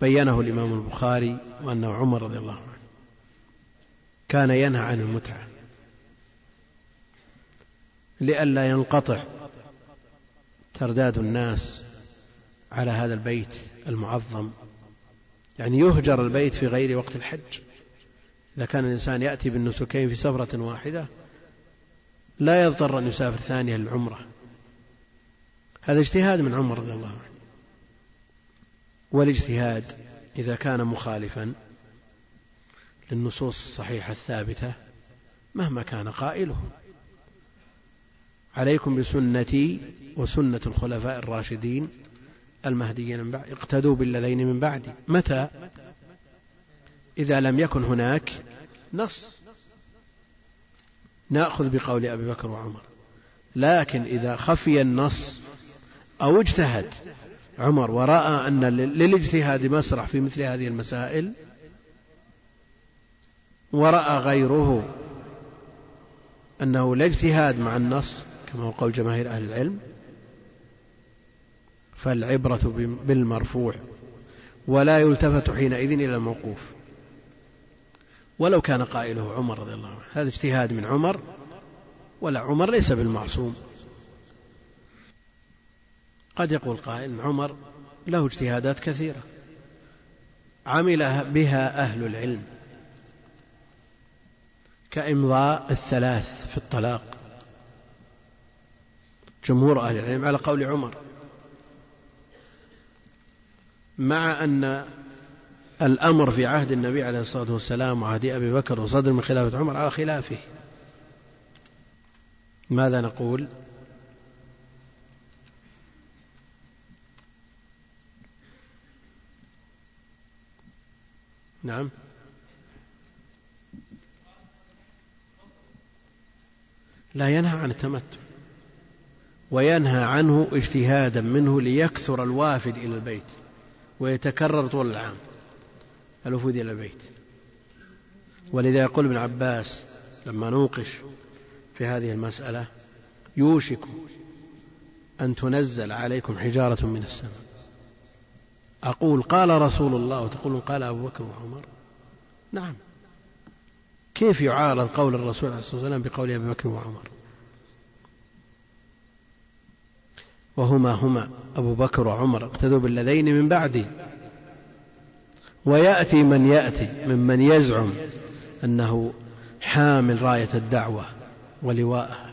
بينه الإمام البخاري وأنه عمر رضي الله عنه كان ينهى عن المتعة. لئلا ينقطع ترداد الناس على هذا البيت المعظم. يعني يهجر البيت في غير وقت الحج. إذا كان الإنسان يأتي بالنسكين في سفرة واحدة لا يضطر أن يسافر ثانية للعمرة. هذا اجتهاد من عمر رضي الله عنه. والاجتهاد إذا كان مخالفا للنصوص الصحيحة الثابتة مهما كان قائله. عليكم بسنتي وسنة الخلفاء الراشدين المهديين من بعد اقتدوا بالذين من بعدي. متى؟ إذا لم يكن هناك نص. نأخذ بقول أبي بكر وعمر. لكن إذا خفي النص أو اجتهد عمر ورأى أن للاجتهاد مسرح في مثل هذه المسائل ورأى غيره أنه لا اجتهاد مع النص كما هو قول جماهير أهل العلم فالعبرة بالمرفوع ولا يلتفت حينئذ إلى الموقوف. ولو كان قائله عمر رضي الله عنه. هذا اجتهاد من عمر ولا عمر ليس بالمعصوم. قد يقول قائل عمر له اجتهادات كثيرة. عمل بها أهل العلم كإمضاء الثلاث في الطلاق. جمهور أهل العلم على قول عمر. مع أن الأمر في عهد النبي عليه الصلاة والسلام وعهد أبي بكر وصدر من خلافة عمر على خلافه. ماذا نقول؟ نعم. لا ينهى عن التمتع وينهى عنه اجتهادا منه ليكثر الوافد إلى البيت ويتكرر طول العام. الوفود إلى البيت. ولذا يقول ابن عباس لما نوقش في هذه المسألة يوشك أن تنزل عليكم حجارة من السماء. أقول قال رسول الله وتقولون قال أبو بكر وعمر؟ نعم. كيف يعارض قول الرسول عليه الصلاة والسلام بقول أبي بكر وعمر؟ وهما هما أبو بكر وعمر اقتدوا بالذين من بعدي. ويأتي من يأتي ممن يزعم أنه حامل راية الدعوة ولواءها.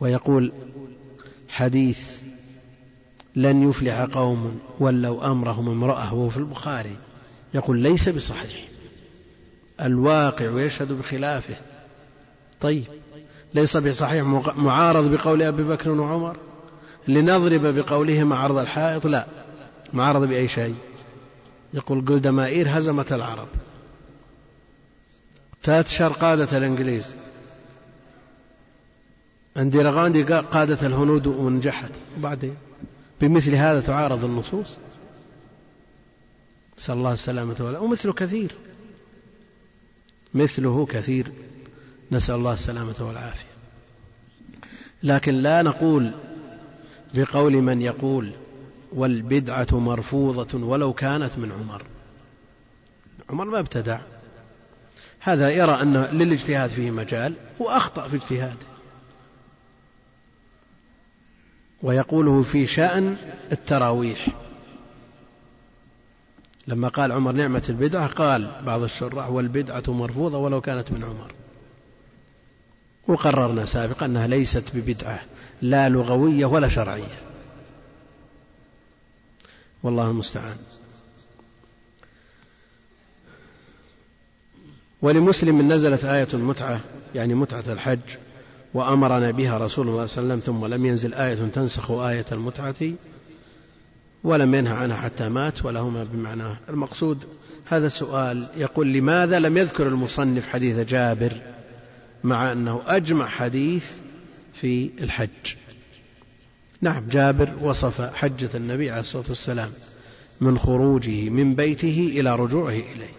ويقول حديث لن يفلح قوم ولوا أمرهم امرأة وهو في البخاري يقول ليس بصحيح. الواقع يشهد بخلافه. طيب ليس بصحيح معارض بقول أبي بكر وعمر؟ لنضرب بقولهما عرض الحائط؟ لا معارض بأي شيء. يقول جولدمائير هزمت العرب. تاتشر قادة الإنجليز. انديرا غاندي قادة الهنود ونجحت وبعدين بمثل هذا تعارض النصوص. نسأل الله السلامة والعافية. ومثله كثير. مثله كثير. نسأل الله السلامة والعافية. لكن لا نقول بقول من يقول والبدعة مرفوضة ولو كانت من عمر. عمر ما ابتدع. هذا يرى أن للاجتهاد فيه مجال وأخطأ في اجتهاده. ويقوله في شأن التراويح. لما قال عمر نعمة البدعة قال بعض الشراح والبدعة مرفوضة ولو كانت من عمر. وقررنا سابقا أنها ليست ببدعة لا لغوية ولا شرعية. والله المستعان. ولمسلم نزلت آية المتعة يعني متعة الحج وأمرنا بها رسول الله صلى الله عليه وسلم ثم لم ينزل آية تنسخ آية المتعة ولم ينهى عنها حتى مات ولهما بمعناه المقصود. هذا السؤال يقول لماذا لم يذكر المصنف حديث جابر مع أنه أجمع حديث في الحج؟ نعم. جابر وصف حجة النبي عليه الصلاة والسلام من خروجه من بيته إلى رجوعه إليه.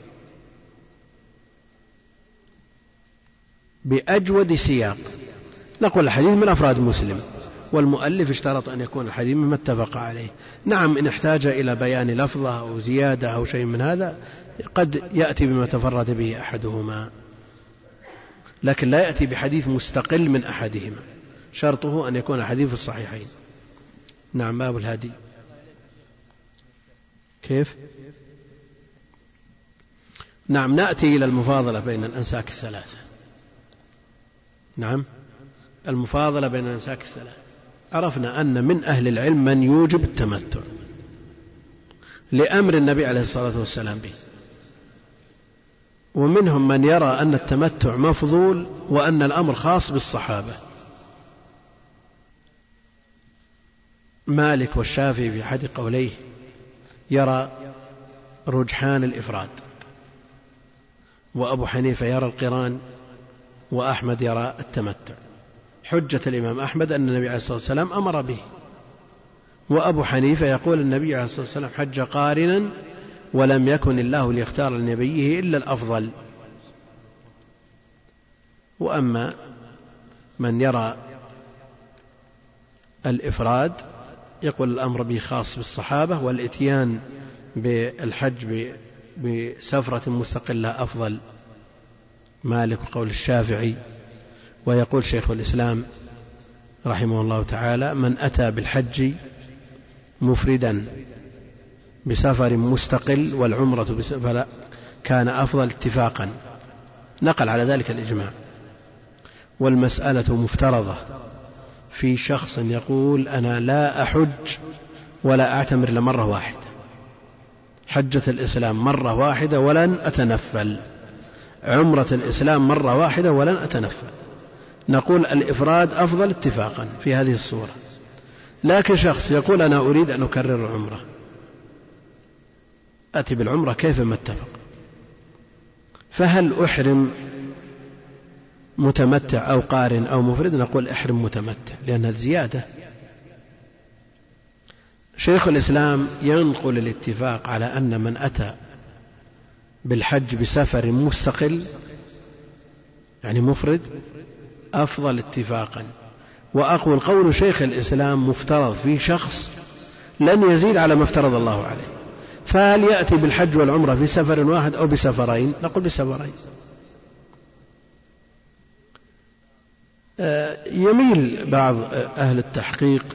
بأجود سياق. نقول الحديث من أفراد مسلم والمؤلف اشترط أن يكون الحديث مما اتفق عليه. نعم إن احتاج إلى بيان لفظة أو زيادة أو شيء من هذا قد يأتي بما تفرد به أحدهما. لكن لا يأتي بحديث مستقل من أحدهما. شرطه أن يكون الحديث الصحيحين. نعم باب الهدي كيف؟ نعم نأتي إلى المفاضلة بين الأنساك الثلاثة. نعم المفاضلة بين الأنساك الثلاثة. عرفنا أن من أهل العلم من يوجب التمتع لأمر النبي عليه الصلاة والسلام به. ومنهم من يرى أن التمتع مفضول وأن الأمر خاص بالصحابة. مالك والشافعي في أحد قوليه يرى رجحان الإفراد وأبو حنيفة يرى القران وأحمد يرى التمتع. حجة الإمام أحمد أن النبي عليه الصلاة والسلام أمر به وأبو حنيفة يقول النبي عليه الصلاة والسلام حج قارنا ولم يكن الله ليختار لنبيه إلا الأفضل. وأما من يرى الإفراد يقول الأمر به خاص بالصحابة والإتيان بالحج بسفرة مستقلة أفضل. مالك وقول الشافعي ويقول شيخ الإسلام رحمه الله تعالى من أتى بالحج مفردا بسفر مستقل والعمرة فلا كان أفضل اتفاقا. نقل على ذلك الإجماع. والمسألة مفترضة. في شخص يقول أنا لا أحج ولا أعتمر لمرة واحدة. حجة الإسلام مرة واحدة ولن أتنفل. عمرة الإسلام مرة واحدة ولن أتنفل. نقول الإفراد أفضل اتفاقا في هذه الصورة. لكن شخص يقول أنا أريد أن أكرر العمرة أتي بالعمرة كيفما اتفق؟ فهل أحرم متمتع أو قارن أو مفرد نقول احرم متمتع لأنها زيادة شيخ الإسلام ينقل الاتفاق على أن من أتى بالحج بسفر مستقل يعني مفرد أفضل اتفاقا. وأقول قول شيخ الإسلام مفترض في شخص لن يزيد على ما افترض الله عليه. فهل يأتي بالحج والعمرة في سفر واحد أو بسفرين؟ نقول بسفرين. يميل بعض أهل التحقيق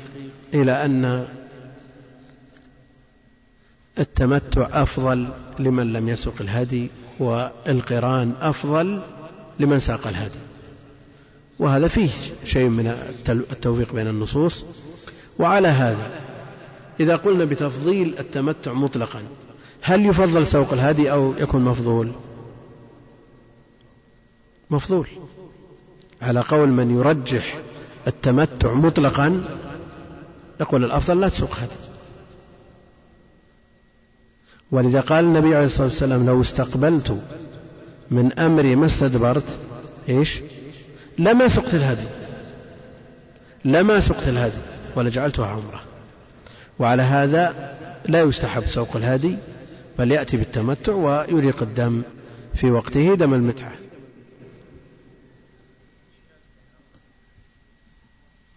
إلى أن التمتع أفضل لمن لم يسق الهدي والقران أفضل لمن ساق الهدي. وهذا فيه شيء من التوفيق بين النصوص. وعلى هذا إذا قلنا بتفضيل التمتع مطلقا هل يفضل سوق الهدي أو يكون مفضول؟ مفضول. على قول من يرجح التمتع مطلقا يقول الأفضل لا تسوق هدي ولذا قال النبي عليه الصلاة والسلام لو استقبلت من أمري ما استدبرت إيش؟ لما سقت الهدي لما سقت الهدي ولجعلتها عمرة. وعلى هذا لا يستحب سوق الهدي بل يأتي بالتمتع ويريق الدم في وقته دم المتعة.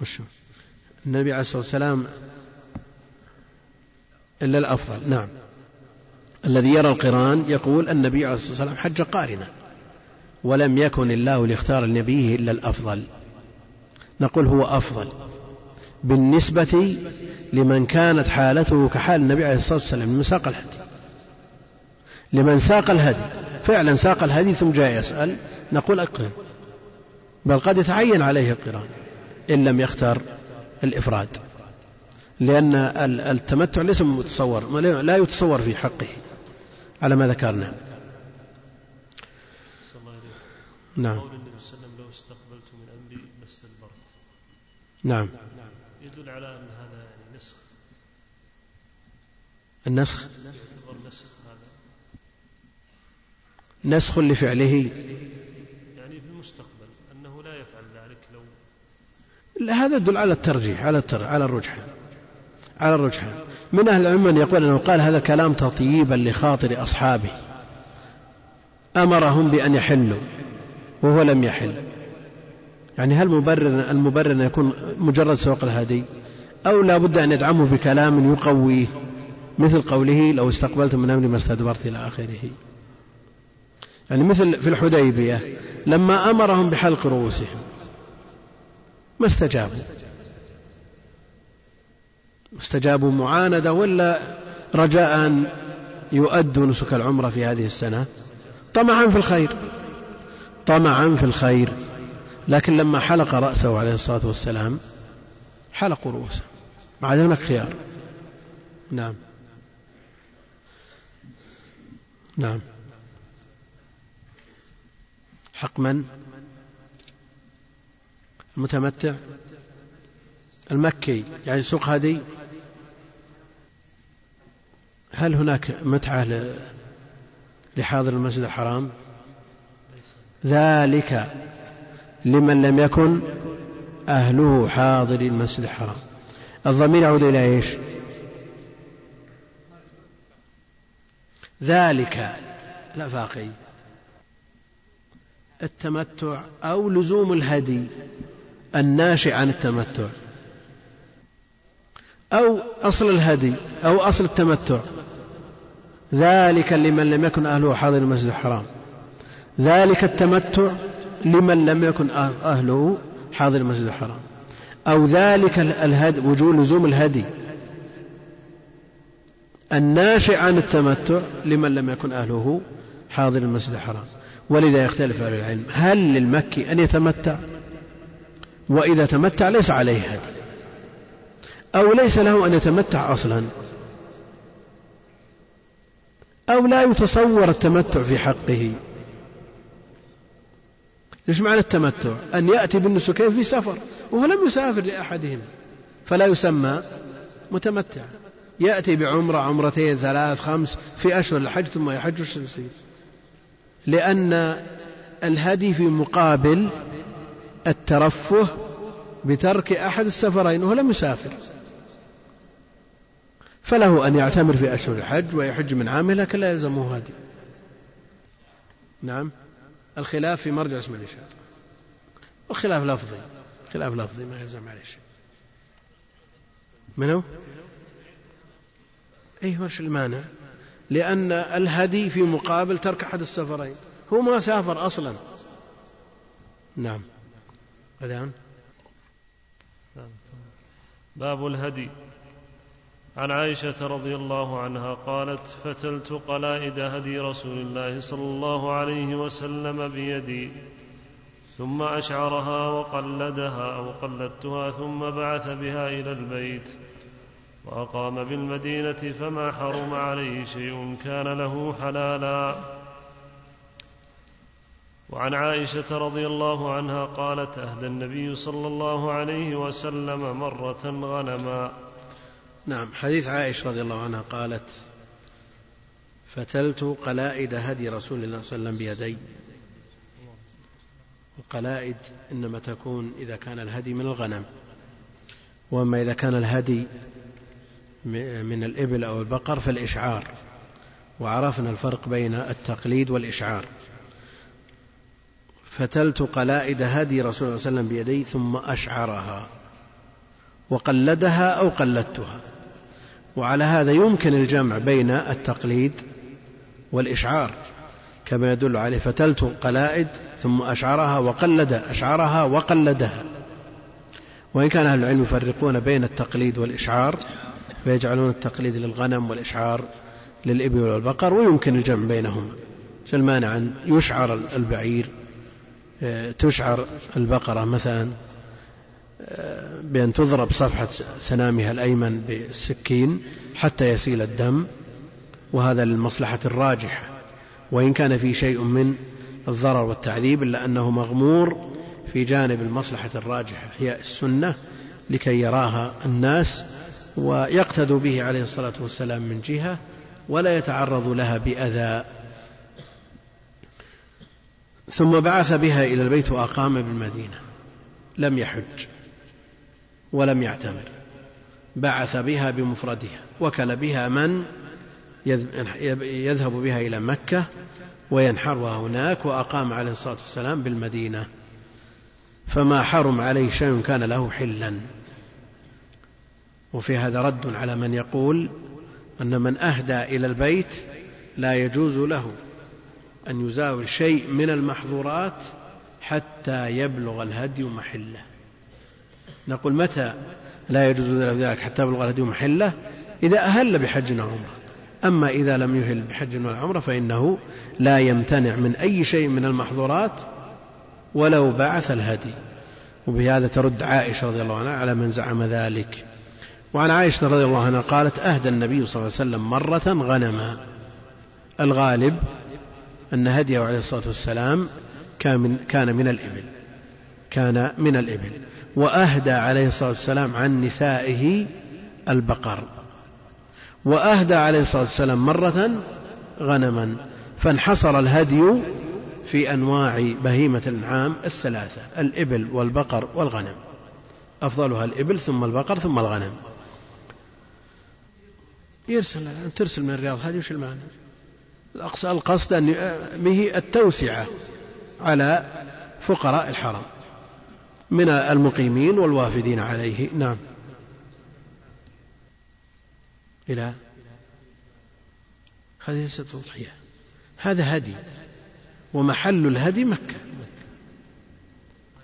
وشو؟ النبي عليه الصلاة والسلام إلا الأفضل نعم. الذي يرى القرآن يقول النبي عليه الصلاة والسلام حج قارنا ولم يكن الله ليختار لنبيه إلا الأفضل. نقول هو أفضل بالنسبة لمن كانت حالته كحال النبي عليه الصلاة والسلام لمن ساق الهدي. لمن ساق الهدي فعلا ساق الهدي ثم جاء يسأل نقول أقرن. بل قد يتعين عليه القرآن. إن لم يختار الإفراد. لأن التمتع ليس متصور لا يتصور في حقه على ما ذكرنا. نعم. قول النبي صلى الله عليه وسلم لو استقبلت من ما استدبرت نعم. يدل على أن هذا يعني نسخ. النسخ؟ نسخ لفعله يعني في المستقبل انه لا يفعل ذلك لو لا هذا يدل على الترجيح على التر... على الرجحان على الرجحان من أهل العلم من يقول أنه قال هذا كلام تطييبا لخاطر أصحابه. أمرهم بأن يحلوا وهو لم يحل. يعني هل مبرر المبرر أن يكون مجرد سوق الهدي؟ أو لا بد أن يدعمه بكلام يقويه؟ مثل قوله لو استقبلت من أمري ما استدبرت إلى آخره. يعني مثل في الحديبية لما أمرهم بحلق رؤوسهم ما استجابوا. استجابوا معاندة ولا رجاء أن يؤدوا نسك العمرة في هذه السنة. طمعا في الخير. طمعا في الخير. لكن لما حلق رأسه عليه الصلاة والسلام حلقوا رؤوسه. ما عاد هناك خيار. نعم. نعم. حق من؟ المتمتع المكي يعني سوق هدي هل هناك متعة لحاضر المسجد الحرام؟ ذلك لمن لم يكن أهله حاضر المسجد الحرام. الضمير يعود إلى إيش؟ ذلك لا فاقي التمتع أو لزوم الهدي. الناشئ عن التمتع. أو أصل الهدي أو أصل التمتع. ذلك لمن لم يكن أهله حاضر المسجد الحرام. ذلك التمتع لمن لم يكن أهله حاضر المسجد الحرام. أو ذلك الهدي وجوب لزوم الهدي. الناشئ عن التمتع لمن لم يكن أهله حاضر المسجد الحرام. ولذا يختلف أهل العلم. هل للمكي أن يتمتع؟ وإذا تمتع ليس عليه هدي أو ليس له أن يتمتع أصلا. أو لا يتصور التمتع في حقه. إيش معنى التمتع؟ أن يأتي بالنسكين في سفر وهو لم يسافر لأحدهم. فلا يسمى متمتع. يأتي بعمرة عمرتين ثلاث خمس في أشهر الحج ثم يحج يصير لأن الهدي في مقابل الترفه بترك أحد السفرين وهو لم يسافر. فله أن يعتمر في أشهر الحج ويحج من عامه لكن لا يلزمه هدي نعم. الخلاف في مرجع اسم الإشارة. والخلاف لفظي. خلاف لفظي ما يلزم عليه شيء. منو؟ أي وش المانع؟ لأن الهدي في مقابل ترك أحد السفرين. هو ما سافر أصلا. نعم. أذان. باب الهدي. عن عائشة رضي الله عنها قالت فتلت قلائد هدي رسول الله صلى الله عليه وسلم بيدي ثم أشعرها وقلدها أو قلدتها ثم بعث بها إلى البيت وأقام بالمدينة فما حرم عليه شيء كان له حلالا. وعن عائشة رضي الله عنها قالت أهدى النبي صلى الله عليه وسلم مرة غنما. نعم حديث عائشة رضي الله عنها قالت فتلت قلائد هدي رسول الله صلى الله عليه وسلم بيدي. القلائد إنما تكون إذا كان الهدي من الغنم وأما إذا كان الهدي من الإبل أو البقر فالإشعار وعرفنا الفرق بين التقليد والإشعار. فتلت قلائد هدي رسول الله صلى الله عليه وسلم بيدي ثم أشعرها وقلدها أو قلدتها. وعلى هذا يمكن الجمع بين التقليد والإشعار كما يدل عليه. فتلت قلائد ثم أشعرها وقلد أشعرها وقلدها. وإن كان أهل العلم يفرقون بين التقليد والإشعار فيجعلون التقليد للغنم والإشعار للإبل والبقر ويمكن الجمع بينهما. المانع أن يشعر البعير؟ تشعر البقرة مثلا بأن تضرب صفحة سنامها الأيمن بالسكين حتى يسيل الدم وهذا للمصلحة الراجحة. وإن كان في شيء من الضرر والتعذيب إلا أنه مغمور في جانب المصلحة الراجحة هي السنة لكي يراها الناس ويقتدوا به عليه الصلاة والسلام من جهة ولا يتعرض لها بأذى. ثم بعث بها إلى البيت وأقام بالمدينة. لم يحج ولم يعتمر. بعث بها بمفردها. وكل بها من يذهب بها إلى مكة وينحرها هناك وأقام عليه الصلاة والسلام بالمدينة. فما حرم عليه شيء كان له حلا. وفي هذا رد على من يقول أن من أهدى إلى البيت لا يجوز له. أن يزاول شيء من المحظورات حتى يبلغ الهدي محله. نقول متى لا يجوز له ذلك حتى يبلغ الهدي محله؟ إذا أهل بحج وعمرة. أما إذا لم يهل بحج ولا عمرة فإنه لا يمتنع من أي شيء من المحظورات ولو بعث الهدي. وبهذا ترد عائشة رضي الله عنها على من زعم ذلك. وعن عائشة رضي الله عنها قالت أهدى النبي صلى الله عليه وسلم مرة غنما. الغالب أن هديه عليه الصلاة والسلام كان من, كان من الإبل. كان من الإبل. وأهدى عليه الصلاة والسلام عن نسائه البقر. وأهدى عليه الصلاة والسلام مرة غنما. فانحصر الهدي في أنواع بهيمة الأنعام الثلاثة الإبل والبقر والغنم. أفضلها الإبل ثم البقر ثم الغنم. يرسل ترسل من الرياض. هذه وش المعنى؟ القصد أن به التوسعة على فقراء الحرم من المقيمين والوافدين عليه. نعم. إلى هذه ليست تضحية. هذا هدي. ومحل الهدي مكة.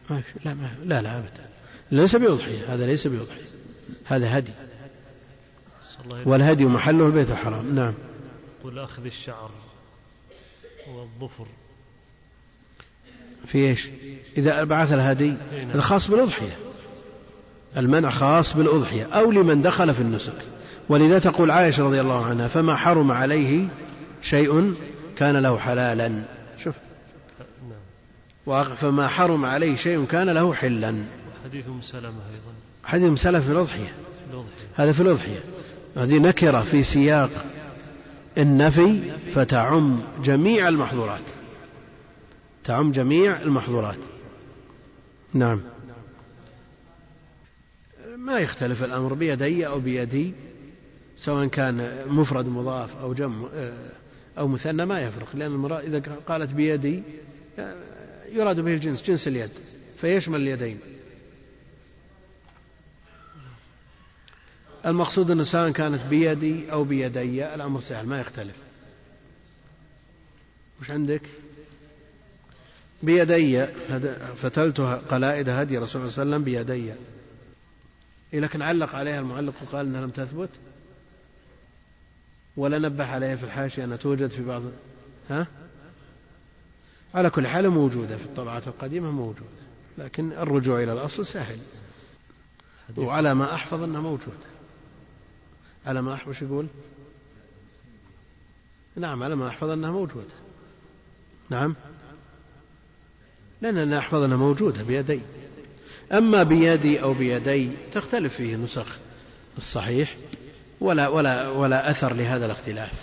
ما لا ما لا لا أبدا. ليس بأضحية. هذا ليس بأضحية. هذا هدي. والهدي محله البيت الحرام. نعم. قل أخذ الشعر والظفر. في إيش؟ إذا بعث الهدي هذا خاص بالأضحية. المنع خاص بالأضحية. أو لمن دخل في النسك. ولذا تقول عائشة رضي الله عنها فما حرم عليه شيء كان له حلالا. شوف. فما حرم عليه شيء كان له حلا. حديث أم سلمة أيضا. حديث أم سلمة في الأضحية. هذا في الأضحية. هذه نكرة في سياق النفي فتعم جميع المحظورات. تعم جميع المحظورات. نعم. ما يختلف الأمر بيدي أو بيدي سواء كان مفرد مضاف أو جمع أو مثنى ما يفرق لأن المرأة إذا قالت بيدي يراد به الجنس جنس اليد فيشمل اليدين. المقصود أنه سواء كانت بيدي أو بيدي الأمر سهل ما يختلف. وش عندك؟ بيدي فتلت قلائد هدي رسول الله صلى الله عليه وسلم بيدي. إيه لكن علق عليها المعلق وقال أنها لم تثبت؟ ولا نبه عليها في الحاشية أنها توجد في بعض ها؟ على كل حال موجودة في الطبعات القديمة موجودة. لكن الرجوع إلى الأصل سهل. وعلى ما أحفظ أنها موجودة. على ما أحفظ يقول؟ نعم على ما أحفظ أنها موجودة. نعم. لأننا أحفظ أنها موجودة بيدي. أما بيدي أو بيدي تختلف فيه نسخ الصحيح ولا ولا ولا أثر لهذا الاختلاف.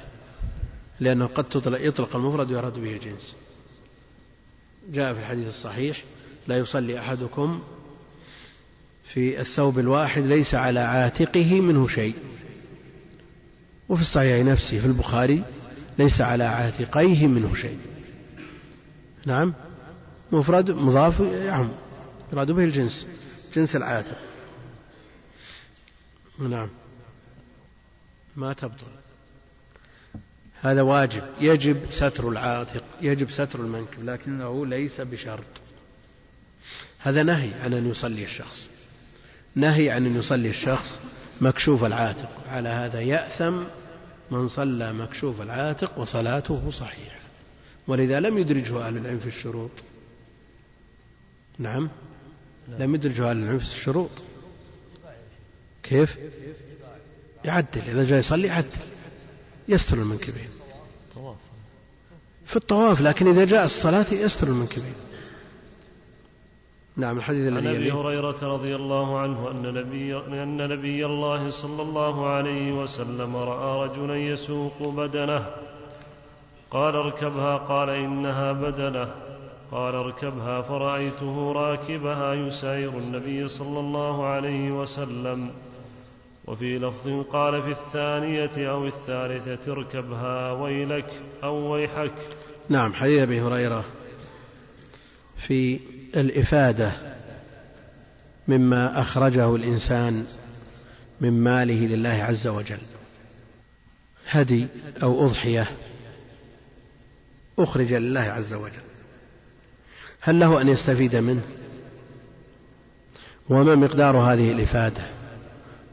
لأنه قد تطلق يطلق المفرد ويراد به الجنس. جاء في الحديث الصحيح لا يصلي أحدكم في الثوب الواحد ليس على عاتقه منه شيء. وفي الصحيح نفسه في البخاري ليس على عاتقيه منه شيء. نعم. مفرد مضاف يعم. يراد به الجنس. جنس العاتق. نعم. ما تبطل. هذا واجب. يجب ستر العاتق. يجب ستر المنكب. لكنه ليس بشرط. هذا نهي عن أن يصلي الشخص. نهي عن أن يصلي الشخص مكشوف العاتق. على هذا يأثم من صلى مكشوف العاتق وصلاته صحيحة. ولذا لم يدرجه أهل العلم في الشروط. نعم. لم يدرجه أهل العلم في الشروط. كيف؟ يعدل. إذا جاء يصلي يعدل. يستر المنكبين. في الطواف لكن إذا جاء الصلاة يستر المنكبين. نعم الحديث الذي عن أبي هريرة رضي الله عنه أن نبي أن نبي الله صلى الله عليه وسلم رأى رجلا يسوق بدنه. قال اركبها. قال إنها بدنة. قال اركبها. فرأيته راكبها يساير النبي صلى الله عليه وسلم. وفي لفظ قال في الثانية أو الثالثة اركبها ويلك أو ويحك. نعم حديث أبي هريرة في الإفادة مما أخرجه الإنسان من ماله لله عز وجل. هدي أو أضحية أخرج لله عز وجل. هل له أن يستفيد منه؟ وما مقدار هذه الإفادة؟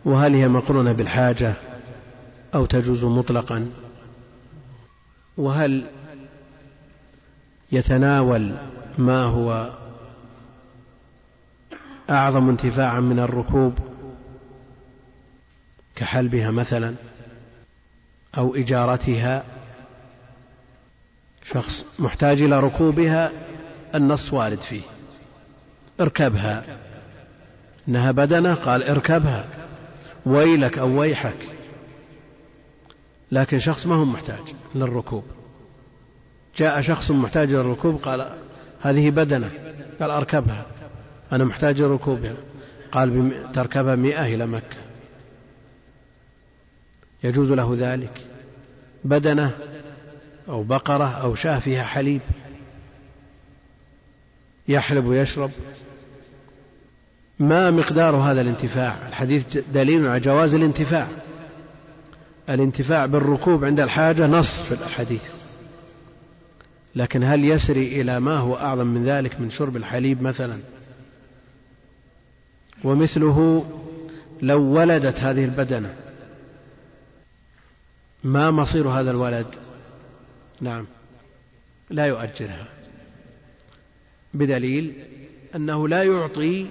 وهل هي مقرونة بالحاجة أو تجوز مطلقا؟ وهل يتناول ما هو أعظم انتفاعا من الركوب كحلبها مثلا أو إجارتها شخص محتاج إلى ركوبها النص وارد فيه. اركبها. إنها بدنة قال اركبها. ويلك أو ويحك. لكن شخص ما هو محتاج للركوب. جاء شخص محتاج للركوب قال هذه بدنة. قال أركبها. أنا محتاج لركوبها قال تركبها مئة إلى مكة. يجوز له ذلك. بدنة أو بقرة أو شاة فيها حليب. يحلب ويشرب. ما مقدار هذا الانتفاع؟ الحديث دليل على جواز الانتفاع. الانتفاع بالركوب عند الحاجة نص في الحديث. لكن هل يسري إلى ما هو أعظم من ذلك من شرب الحليب مثلا؟ ومثله لو ولدت هذه البدنة ما مصير هذا الولد؟ نعم. لا يؤجرها. بدليل أنه لا يعطي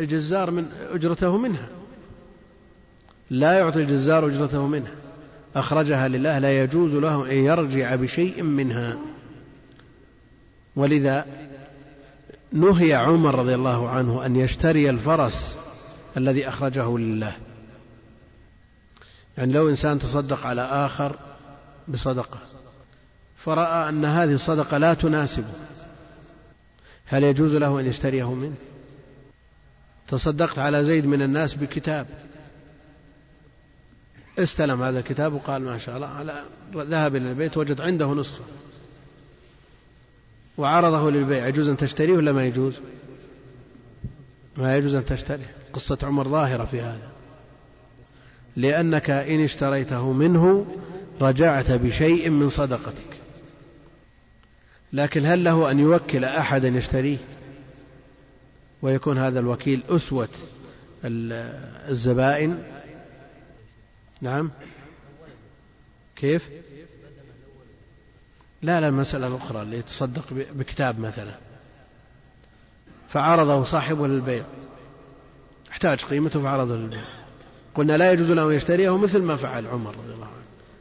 الجزار من أجرته منها. لا يعطي الجزار أجرته منها. أخرجها لله لا يجوز له أن يرجع بشيء منها. ولذا نهي عمر رضي الله عنه أن يشتري الفرس الذي أخرجه لله. يعني لو إنسان تصدق على آخر بصدقة فرأى أن هذه الصدقة لا تناسبه هل يجوز له أن يشتريه منه؟ تصدقت على زيد من الناس بكتاب. استلم هذا الكتاب وقال ما شاء الله على ذهب إلى البيت وجد عنده نسخة. وعرضه للبيع يجوز أن تشتريه ولا ما يجوز؟ ما يجوز أن تشتريه. قصة عمر ظاهرة في هذا. لأنك إن اشتريته منه رجعت بشيء من صدقتك. لكن هل له أن يوكل أحدا يشتريه؟ ويكون هذا الوكيل أسوة الزبائن؟ نعم. كيف؟ لا لا المسألة الأخرى اللي يتصدق بكتاب مثلا. فعرضه صاحبه للبيع. احتاج قيمته فعرضه للبيع. قلنا لا يجوز له أن يشتريه مثل ما فعل عمر رضي الله عنه.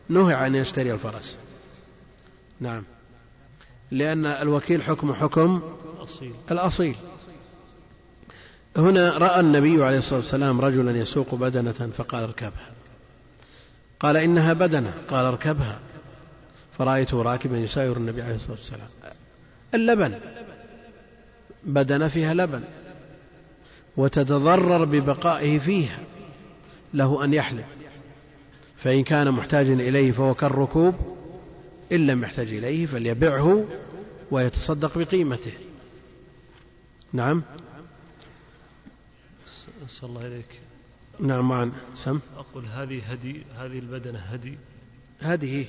نهي أن يشتري الفرس. نعم. لأن الوكيل حكم حكم الأصيل. هنا رأى النبي عليه الصلاة والسلام رجلا يسوق بدنة فقال اركبها. قال إنها بدنة. قال اركبها. فرأيته راكبا يساير النبي عليه الصلاة والسلام. اللبن. بدنة فيها لبن. وتتضرر ببقائه فيها. له أن يحلب. فإن كان محتاجا إليه فهو كالركوب. إن لم يحتاج إليه فليبعه ويتصدق بقيمته. نعم. صلى الله إليك نعم معا. سم. أقول هذه هدي هذه البدنة هدي. هدي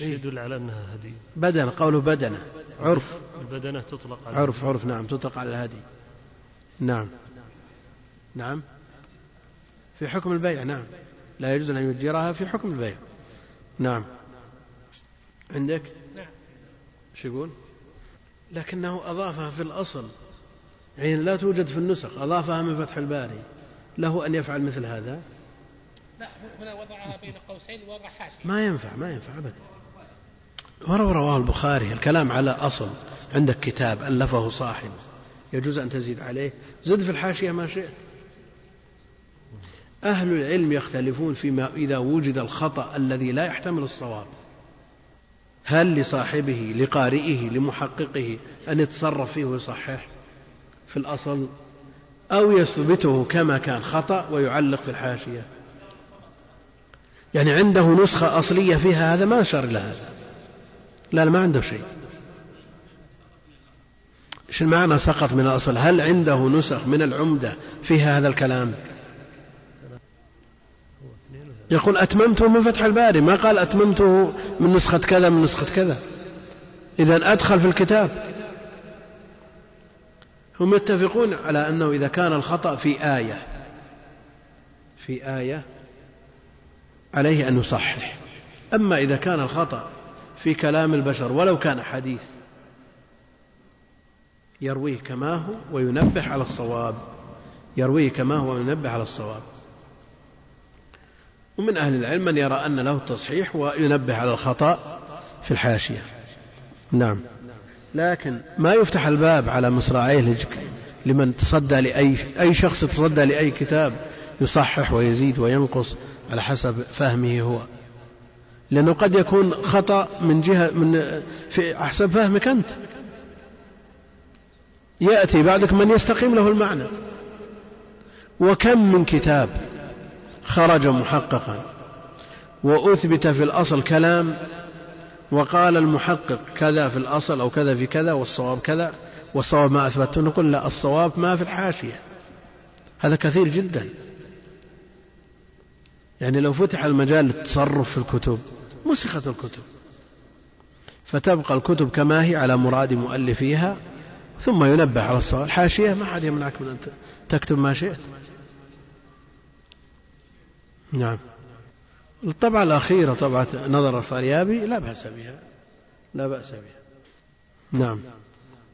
إيه؟ يدل على أنها هدي بدنة قوله بدنة. عرف. البدنة تطلق على عرف عرف نعم تطلق على الهدي. نعم. نعم. في حكم البيع نعم. لا يجوز أن يؤجرها في حكم البيع. نعم. عندك؟ نعم. شو يقول؟ لكنه أضافها في الأصل. يعني لا توجد في النسخ أضافها من فتح الباري. له أن يفعل مثل هذا؟ لا هنا وضعها بين قوسين وضع حاشية. ما ينفع ما ينفع أبدا. ورواه البخاري الكلام على أصل عندك كتاب ألفه صاحب. يجوز أن تزيد عليه. زد في الحاشية ما شئت. أهل العلم يختلفون فيما إذا وجد الخطأ الذي لا يحتمل الصواب. هل لصاحبه لقارئه لمحققه أن يتصرف فيه ويصحح في الأصل. أو يثبته كما كان خطأ ويعلق في الحاشية. يعني عنده نسخة أصلية فيها هذا ما أشار إلى هذا لا ما عنده شيء. إيش المعنى سقط من الأصل؟ هل عنده نسخ من العمدة فيها هذا الكلام؟ يقول أتممته من فتح الباري. ما قال أتممته من نسخة كذا من نسخة كذا. إذا أدخل في الكتاب. هم يتفقون على أنه إذا كان الخطأ في آية في آية عليه أن يصحح. أما إذا كان الخطأ في كلام البشر ولو كان حديث يرويه كما هو وينبه على الصواب يرويه كما هو وينبه على الصواب. ومن أهل العلم من يرى أن له التصحيح وينبه على الخطأ في الحاشية. نعم. لكن ما يفتح الباب على مصراعيه لمن تصدى لأي أي شخص تصدى لأي كتاب يصحح ويزيد وينقص على حسب فهمه هو. لأنه قد يكون خطأ من جهة من في حسب فهمك أنت. يأتي بعدك من يستقيم له المعنى. وكم من كتاب خرج محققا وأثبت في الأصل كلام وقال المحقق كذا في الأصل أو كذا في كذا والصواب كذا والصواب ما أثبته. نقول لا الصواب ما في الحاشية. هذا كثير جدا. يعني لو فتح المجال للتصرف في الكتب مسخت الكتب فتبقى الكتب كما هي على مراد مؤلفيها ثم ينبه على الصواب الحاشية ما حد يمنعك من أن تكتب ما شئت. نعم. الطبعة الأخيرة طبعة نظر الفاريابي لا بأس بها. لا بأس بها. نعم.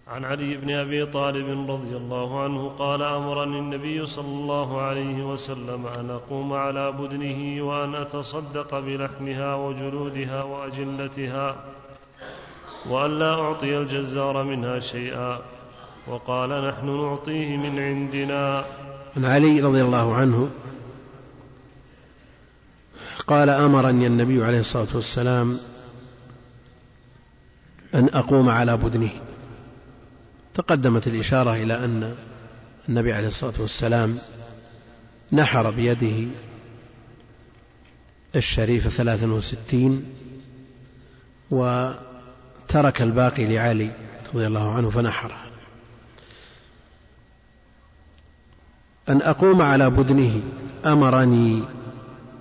عن علي بن أبي طالب رضي الله عنه قال أمرني النبي صلى الله عليه وسلم أن أقوم على بدنه وأن أتصدق بلحمها وجلودها وأجلتها وأن لا أعطي الجزار منها شيئا وقال نحن نعطيه من عندنا. عن علي رضي الله عنه قال أمرني النبي عليه الصلاة والسلام أن أقوم على بدنه. تقدمت الإشارة إلى أن النبي عليه الصلاة والسلام نحر بيده الشريف ثلاثا وستين وترك الباقي لعلي رضي الله عنه فنحره. أن أقوم على بدنه أمرني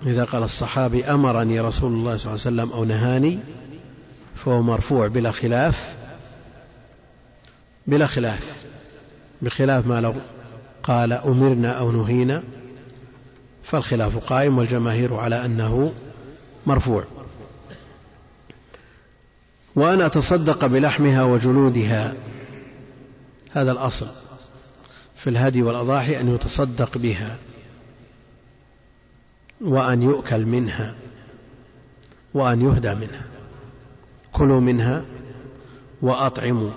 إذا قال الصحابي أمرني رسول الله صلى الله عليه وسلم أو نهاني فهو مرفوع بلا خلاف بلا خلاف بخلاف ما لو قال أمرنا أو نهينا فالخلاف قائم والجماهير على أنه مرفوع. وأن أتصدق بلحمها وجلودها هذا الأصل في الهدي والأضاحي أن يتصدق بها وأن يؤكل منها وأن يهدى منها. كلوا منها وأطعموا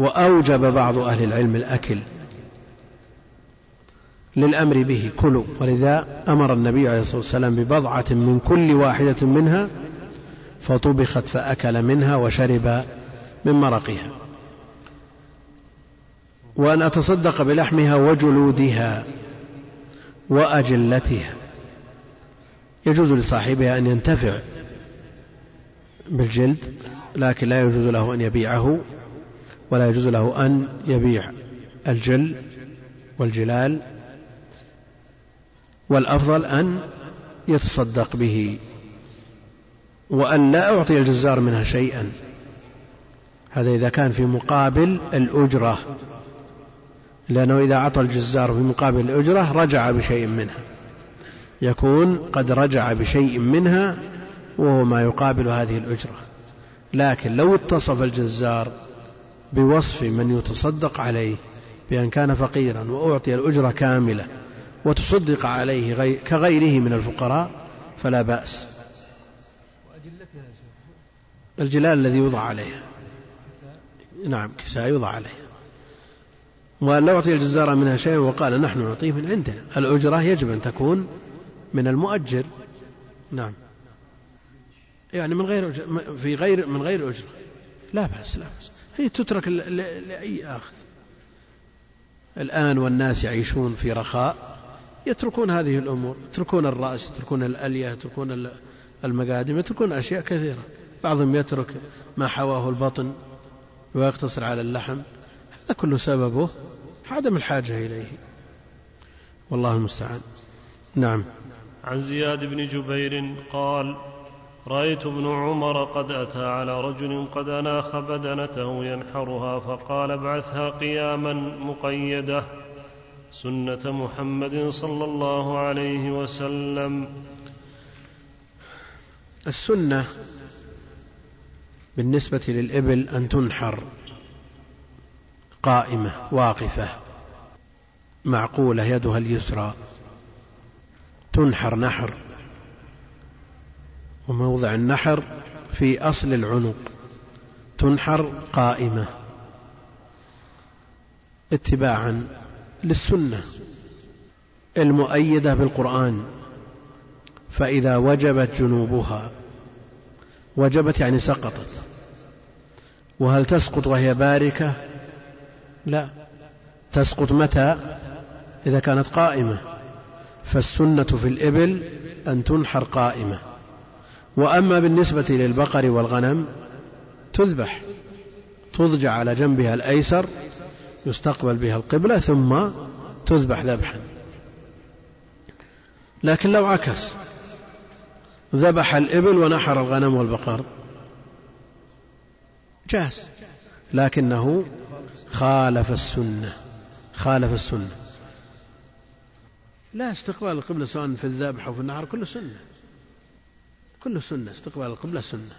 وأوجب بعض أهل العلم الأكل للأمر به. كلوا. ولذا أمر النبي عليه الصلاة والسلام ببضعة من كل واحدة منها فطبخت فأكل منها وشرب من مرقها. وأن أتصدق بلحمها وجلودها وأجلتها. يجوز لصاحبها أن ينتفع بالجلد لكن لا يجوز له أن يبيعه ولا يجوز له أن يبيع الجل والجلال والأفضل أن يتصدق به وأن لا أعطي الجزار منها شيئا. هذا إذا كان في مقابل الأجرة لأنه إذا أعطى الجزار في مقابل الأجرة رجع بشيء منها. يكون قد رجع بشيء منها وهو ما يقابل هذه الأجرة. لكن لو اتصف الجزار بوصف من يتصدق عليه بأن كان فقيرا وأعطي الأجرة كاملة وتصدق عليه غير كغيره من الفقراء فلا بأس. الجلال الذي يوضع عليها نعم كساء يوضع عليها وأن لا يعطي الجزار منها شيئا وقال نحن نعطيه من عندنا. الأجرة يجب أن تكون من المؤجر. نعم. يعني من غير في غير من غير أجرة لا بأس لا بأس. هي تترك لأي آخذ. الآن والناس يعيشون في رخاء يتركون هذه الأمور يتركون الرأس يتركون الألية يتركون المقادم يتركون أشياء كثيرة. بعضهم يترك ما حواه البطن ويقتصر على اللحم. هذا كله سببه عدم الحاجة إليه. والله المستعان. نعم. عن زياد بن جبير قال رأيت ابن عمر قد أتى على رجل قد أناخ بدنته ينحرها فقال ابعثها قياما مقيدة سنة محمد صلى الله عليه وسلم. السنة بالنسبة للإبل أن تنحر قائمة واقفة معقولة يدها اليسرى تنحر نحر وموضع النحر في أصل العنق. تنحر قائمة. اتباعا للسنة المؤيدة بالقرآن. فإذا وجبت جنوبها وجبت يعني سقطت. وهل تسقط وهي باركة؟ لا. تسقط متى؟ إذا كانت قائمة. فالسنة في الإبل أن تنحر قائمة. وأما بالنسبة للبقر والغنم تذبح تضجع على جنبها الأيسر يستقبل بها القبلة ثم تذبح ذبحا. لكن لو عكس ذبح الإبل ونحر الغنم والبقر. جاز. لكنه خالف السنة خالف السنة. لا استقبال القبلة سواء في الذبح أو في النهر كله سنة. كله سنة استقبال القبلة سنة.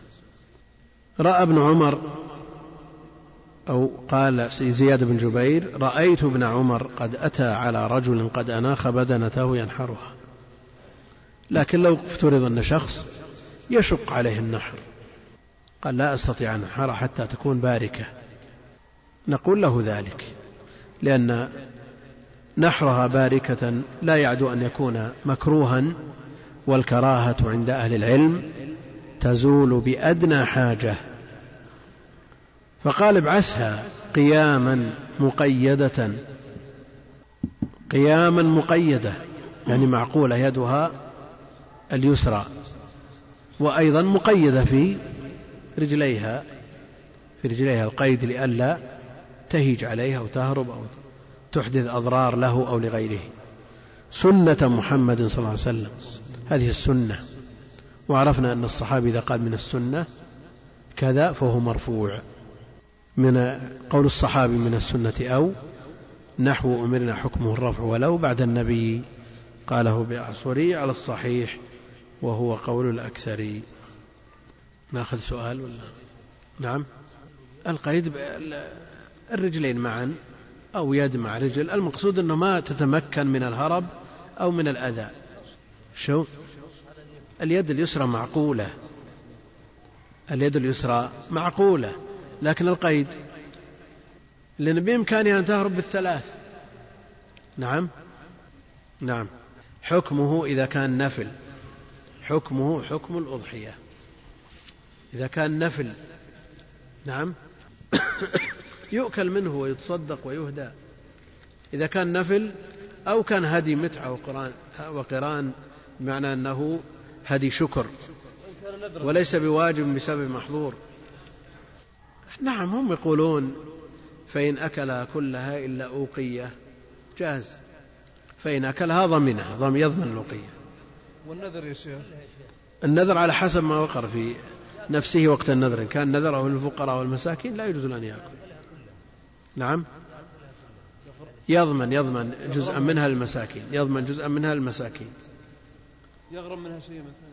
رأى ابن عمر أو قال زياد بن جبير رأيت ابن عمر قد أتى على رجل قد أناخ بدنته ينحرها. لكن لو افترض أن شخص يشق عليه النحر قال لا أستطيع أن أنحر حتى تكون باركة. نقول له ذلك لأن نحرها باركة لا يعدو أن يكون مكروها والكراهة عند أهل العلم تزول بأدنى حاجة. فقال ابعثها قياما مقيدة. قياما مقيدة يعني معقولة يدها اليسرى وأيضا مقيدة في رجليها في رجليها القيد لئلا تهيج عليها أو تهرب أو تحدث أضرار له أو لغيره. سنة محمد صلى الله عليه وسلم. هذه السنة. وعرفنا أن الصحابي إذا قال من السنة كذا فهو مرفوع. من قول الصحابي من السنة أو نحو أمرنا حكمه الرفع ولو بعد النبي قاله بأعصري على الصحيح وهو قول الأكثر ناخذ سؤال ولا؟ نعم. القيد الرجلين معا أو يد مع رجل. المقصود أنه ما تتمكن من الهرب أو من الأذى. شو؟ اليد اليسرى معقولة. اليد اليسرى معقولة. لكن القيد لأن بإمكانها أن تهرب بالثلاث. نعم؟ نعم. حكمه إذا كان نفل. حكمه حكم الأضحية. إذا كان نفل. نعم؟ يؤكل منه ويتصدق ويهدى. إذا كان نفل أو كان هدي متعة وقران وقران بمعنى أنه هدي شكر وليس بواجب بسبب محظور. نعم هم يقولون فإن أكلها كلها إلا أوقية جاز. فإن أكلها ضمنها ضم يضمن الأوقية والنذر يا شيخ؟ النذر على حسب ما وقر في نفسه وقت النذر. إن كان نذره للفقراء والمساكين لا يجوز أن يأكل. نعم. يضمن يضمن جزءا منها للمساكين يضمن جزءا منها للمساكين. يغرم منها شيء مثلا.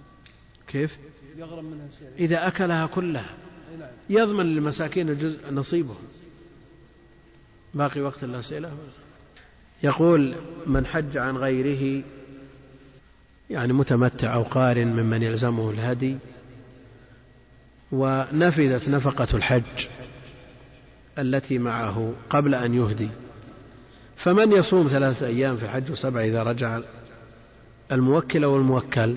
كيف؟ يغرم منها شيء. إذا أكلها كلها. نعم. يضمن للمساكين الجزء نصيبهم باقي وقت الأسئلة يقول من حج عن غيره يعني متمتع أو قارن ممن يلزمه الهدي ونفذت نفقة الحج التي معه قبل أن يهدي. فمن يصوم ثلاثة أيام في الحج وسبعة إذا رجع الموكل أو الموكل؟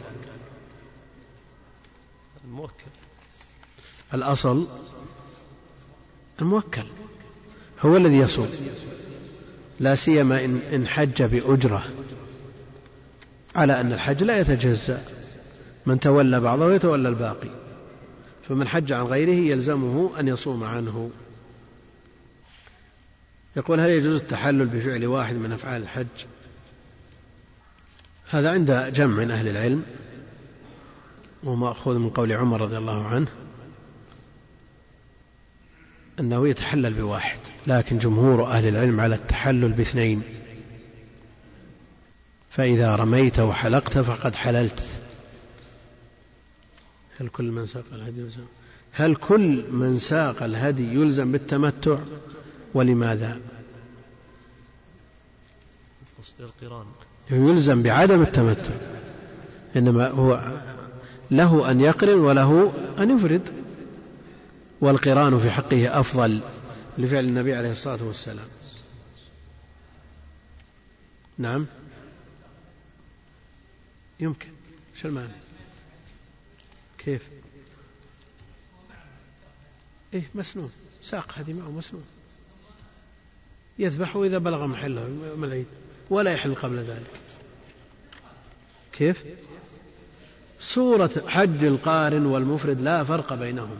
الموكل. الأصل الموكل. هو الذي يصوم. لا سيما إن إن حج بأجرة. على أن الحج لا يتجزأ. من تولى بعضه ويتولى الباقي. فمن حج عن غيره يلزمه أن يصوم عنه. يقول هل يجوز التحلل بفعل واحد من أفعال الحج؟ هذا عند جمع من أهل العلم ومأخوذ من قول عمر رضي الله عنه أنه يتحلل بواحد لكن جمهور أهل العلم على التحلل باثنين. فإذا رميت وحلقت فقد حللت. هل كل من ساق الهدي يلزم؟ هل كل من ساق الهدي يلزم بالتمتع؟ ولماذا؟ قصد القران يلزم بعدم التمتع. إنما هو له أن يقرن وله أن يفرد. والقران في حقه أفضل لفعل النبي عليه الصلاة والسلام. نعم. يمكن. شو المعنى؟ كيف؟ إيه مسنون. ساق هذه معه مسنون. يذبحه إذا بلغ محله يوم العيد ولا يحل قبل ذلك. كيف؟ صورة حج القارن والمفرد لا فرق بينهم.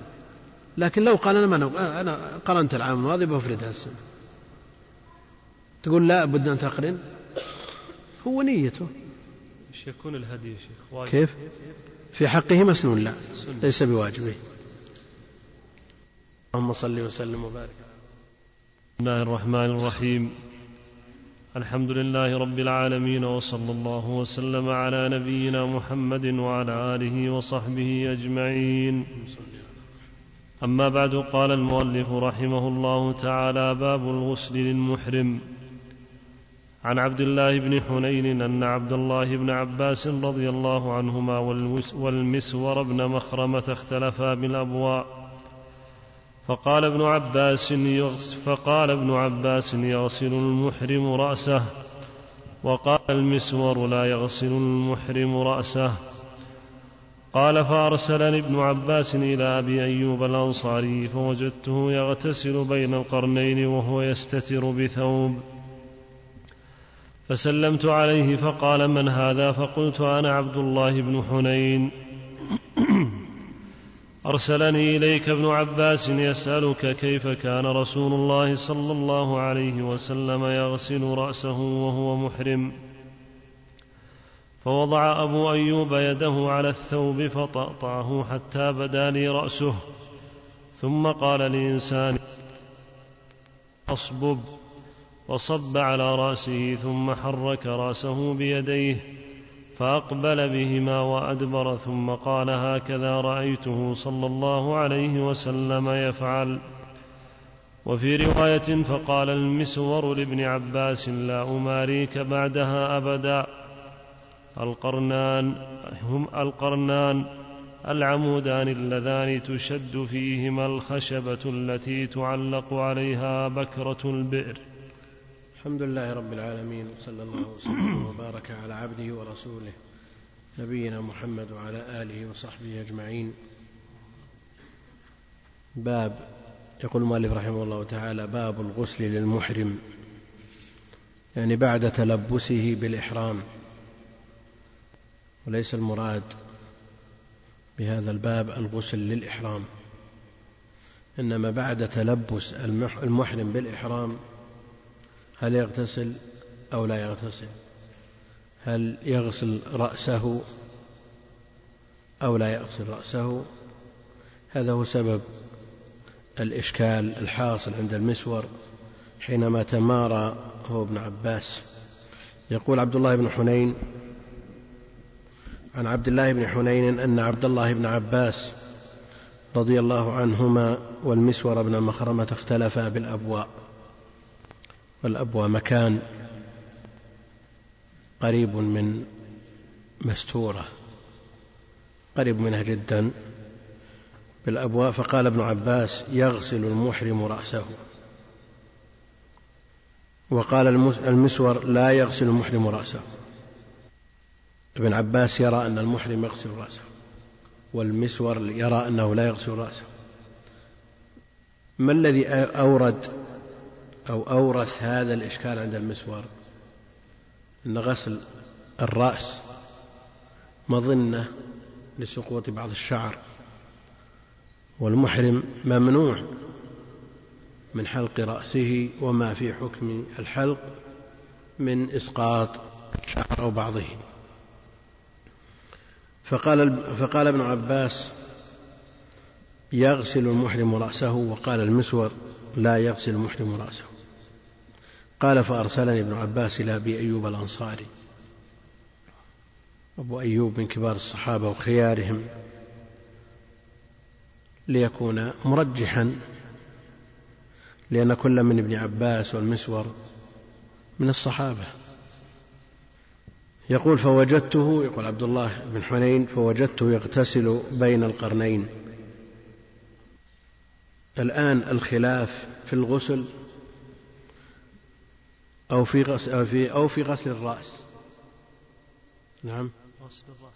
لكن لو قال أنا, ما أنا قرنت العام الماضي بفرد هالسنة تقول لا بد أن تقرن؟ هو نيته. إيش يكون الهدي يا شيخ؟ واجب. كيف؟ في حقه مسنون لا. ليس بواجب. اللهم صل وسلم وبارك بسم الله الرحمن الرحيم. الحمد لله رب العالمين وصلى الله وسلم على نبينا محمد وعلى آله وصحبه أجمعين. أما بعد قال المؤلف رحمه الله تعالى باب الغسل للمحرم. عن عبد الله بن حنين أن عبد الله بن عباس رضي الله عنهما والمسور بن مخرمة اختلفا بالأبواء. فقال ابن عباس فقال ابن عباس يغسل المحرم رأسه وقال المسور لا يغسل المحرم رأسه. قال فأرسلني ابن عباس إلى أبي أيوب الأنصاري فوجدته يغتسل بين القرنين وهو يستتر بثوب. فسلمت عليه فقال من هذا؟ فقلت أنا عبد الله بن حنين. أرسلني إليك ابن عباس يسألك كيف كان رسول الله صلى الله عليه وسلم يغسل رأسه وهو محرم. فوضع أبو أيوب يده على الثوب فطأطعه حتى بدا لي رأسه. ثم قال لإنسان أصبب. وصب على رأسه ثم حرك رأسه بيديه. فأقبل بهما وأدبر ثم قال هكذا رأيته صلى الله عليه وسلم يفعل. وفي رواية فقال المسور لابن عباس لا أماريك بعدها أبدا. القرنان هم القرنان العمودان اللذان تشد فيهما الخشبة التي تعلق عليها بكرة البئر. الحمد لله رب العالمين وصلى الله وسلم وبارك على عبده ورسوله نبينا محمد وعلى آله وصحبه أجمعين. باب يقول المؤلف رحمه الله تعالى باب الغسل للمحرم يعني بعد تلبسه بالإحرام. وليس المراد بهذا الباب الغسل للإحرام إنما بعد تلبس المحرم بالإحرام هل يغتسل أو لا يغتسل؟ هل يغسل رأسه أو لا يغسل رأسه؟ هذا هو سبب الإشكال الحاصل عند المسور حينما تمارى هو ابن عباس. يقول عبد الله بن حنين عن عبد الله بن حنين أن عبد الله بن عباس رضي الله عنهما والمسور بن مخرمة اختلفا بالأبواء. والأبواء مكان قريب من مستورة قريب منها جدا بالأبواء. فقال ابن عباس يغسل المحرم رأسه. وقال المسور لا يغسل المحرم رأسه. ابن عباس يرى أن المحرم يغسل رأسه والمسور يرى أنه لا يغسل رأسه. ما الذي أورد أو أورث هذا الإشكال عند المسور أن غسل الرأس مظنة لسقوط بعض الشعر والمحرم ممنوع من حلق رأسه وما في حكم الحلق من إسقاط شعر أو بعضه. فقال, فقال ابن عباس يغسل المحرم رأسه وقال المسور لا يغسل المحرم رأسه. قال فأرسلني ابن عباس إلى أبي أيوب الأنصاري. أبو أيوب من كبار الصحابة وخيارهم ليكون مرجحا لأن كل من ابن عباس والمسور من الصحابة. يقول فوجدته يقول عبد الله بن حنين فوجدته يغتسل بين القرنين. الآن الخلاف في الغسل أو في غسل أو في غسل الرأس. نعم. غسل الرأس.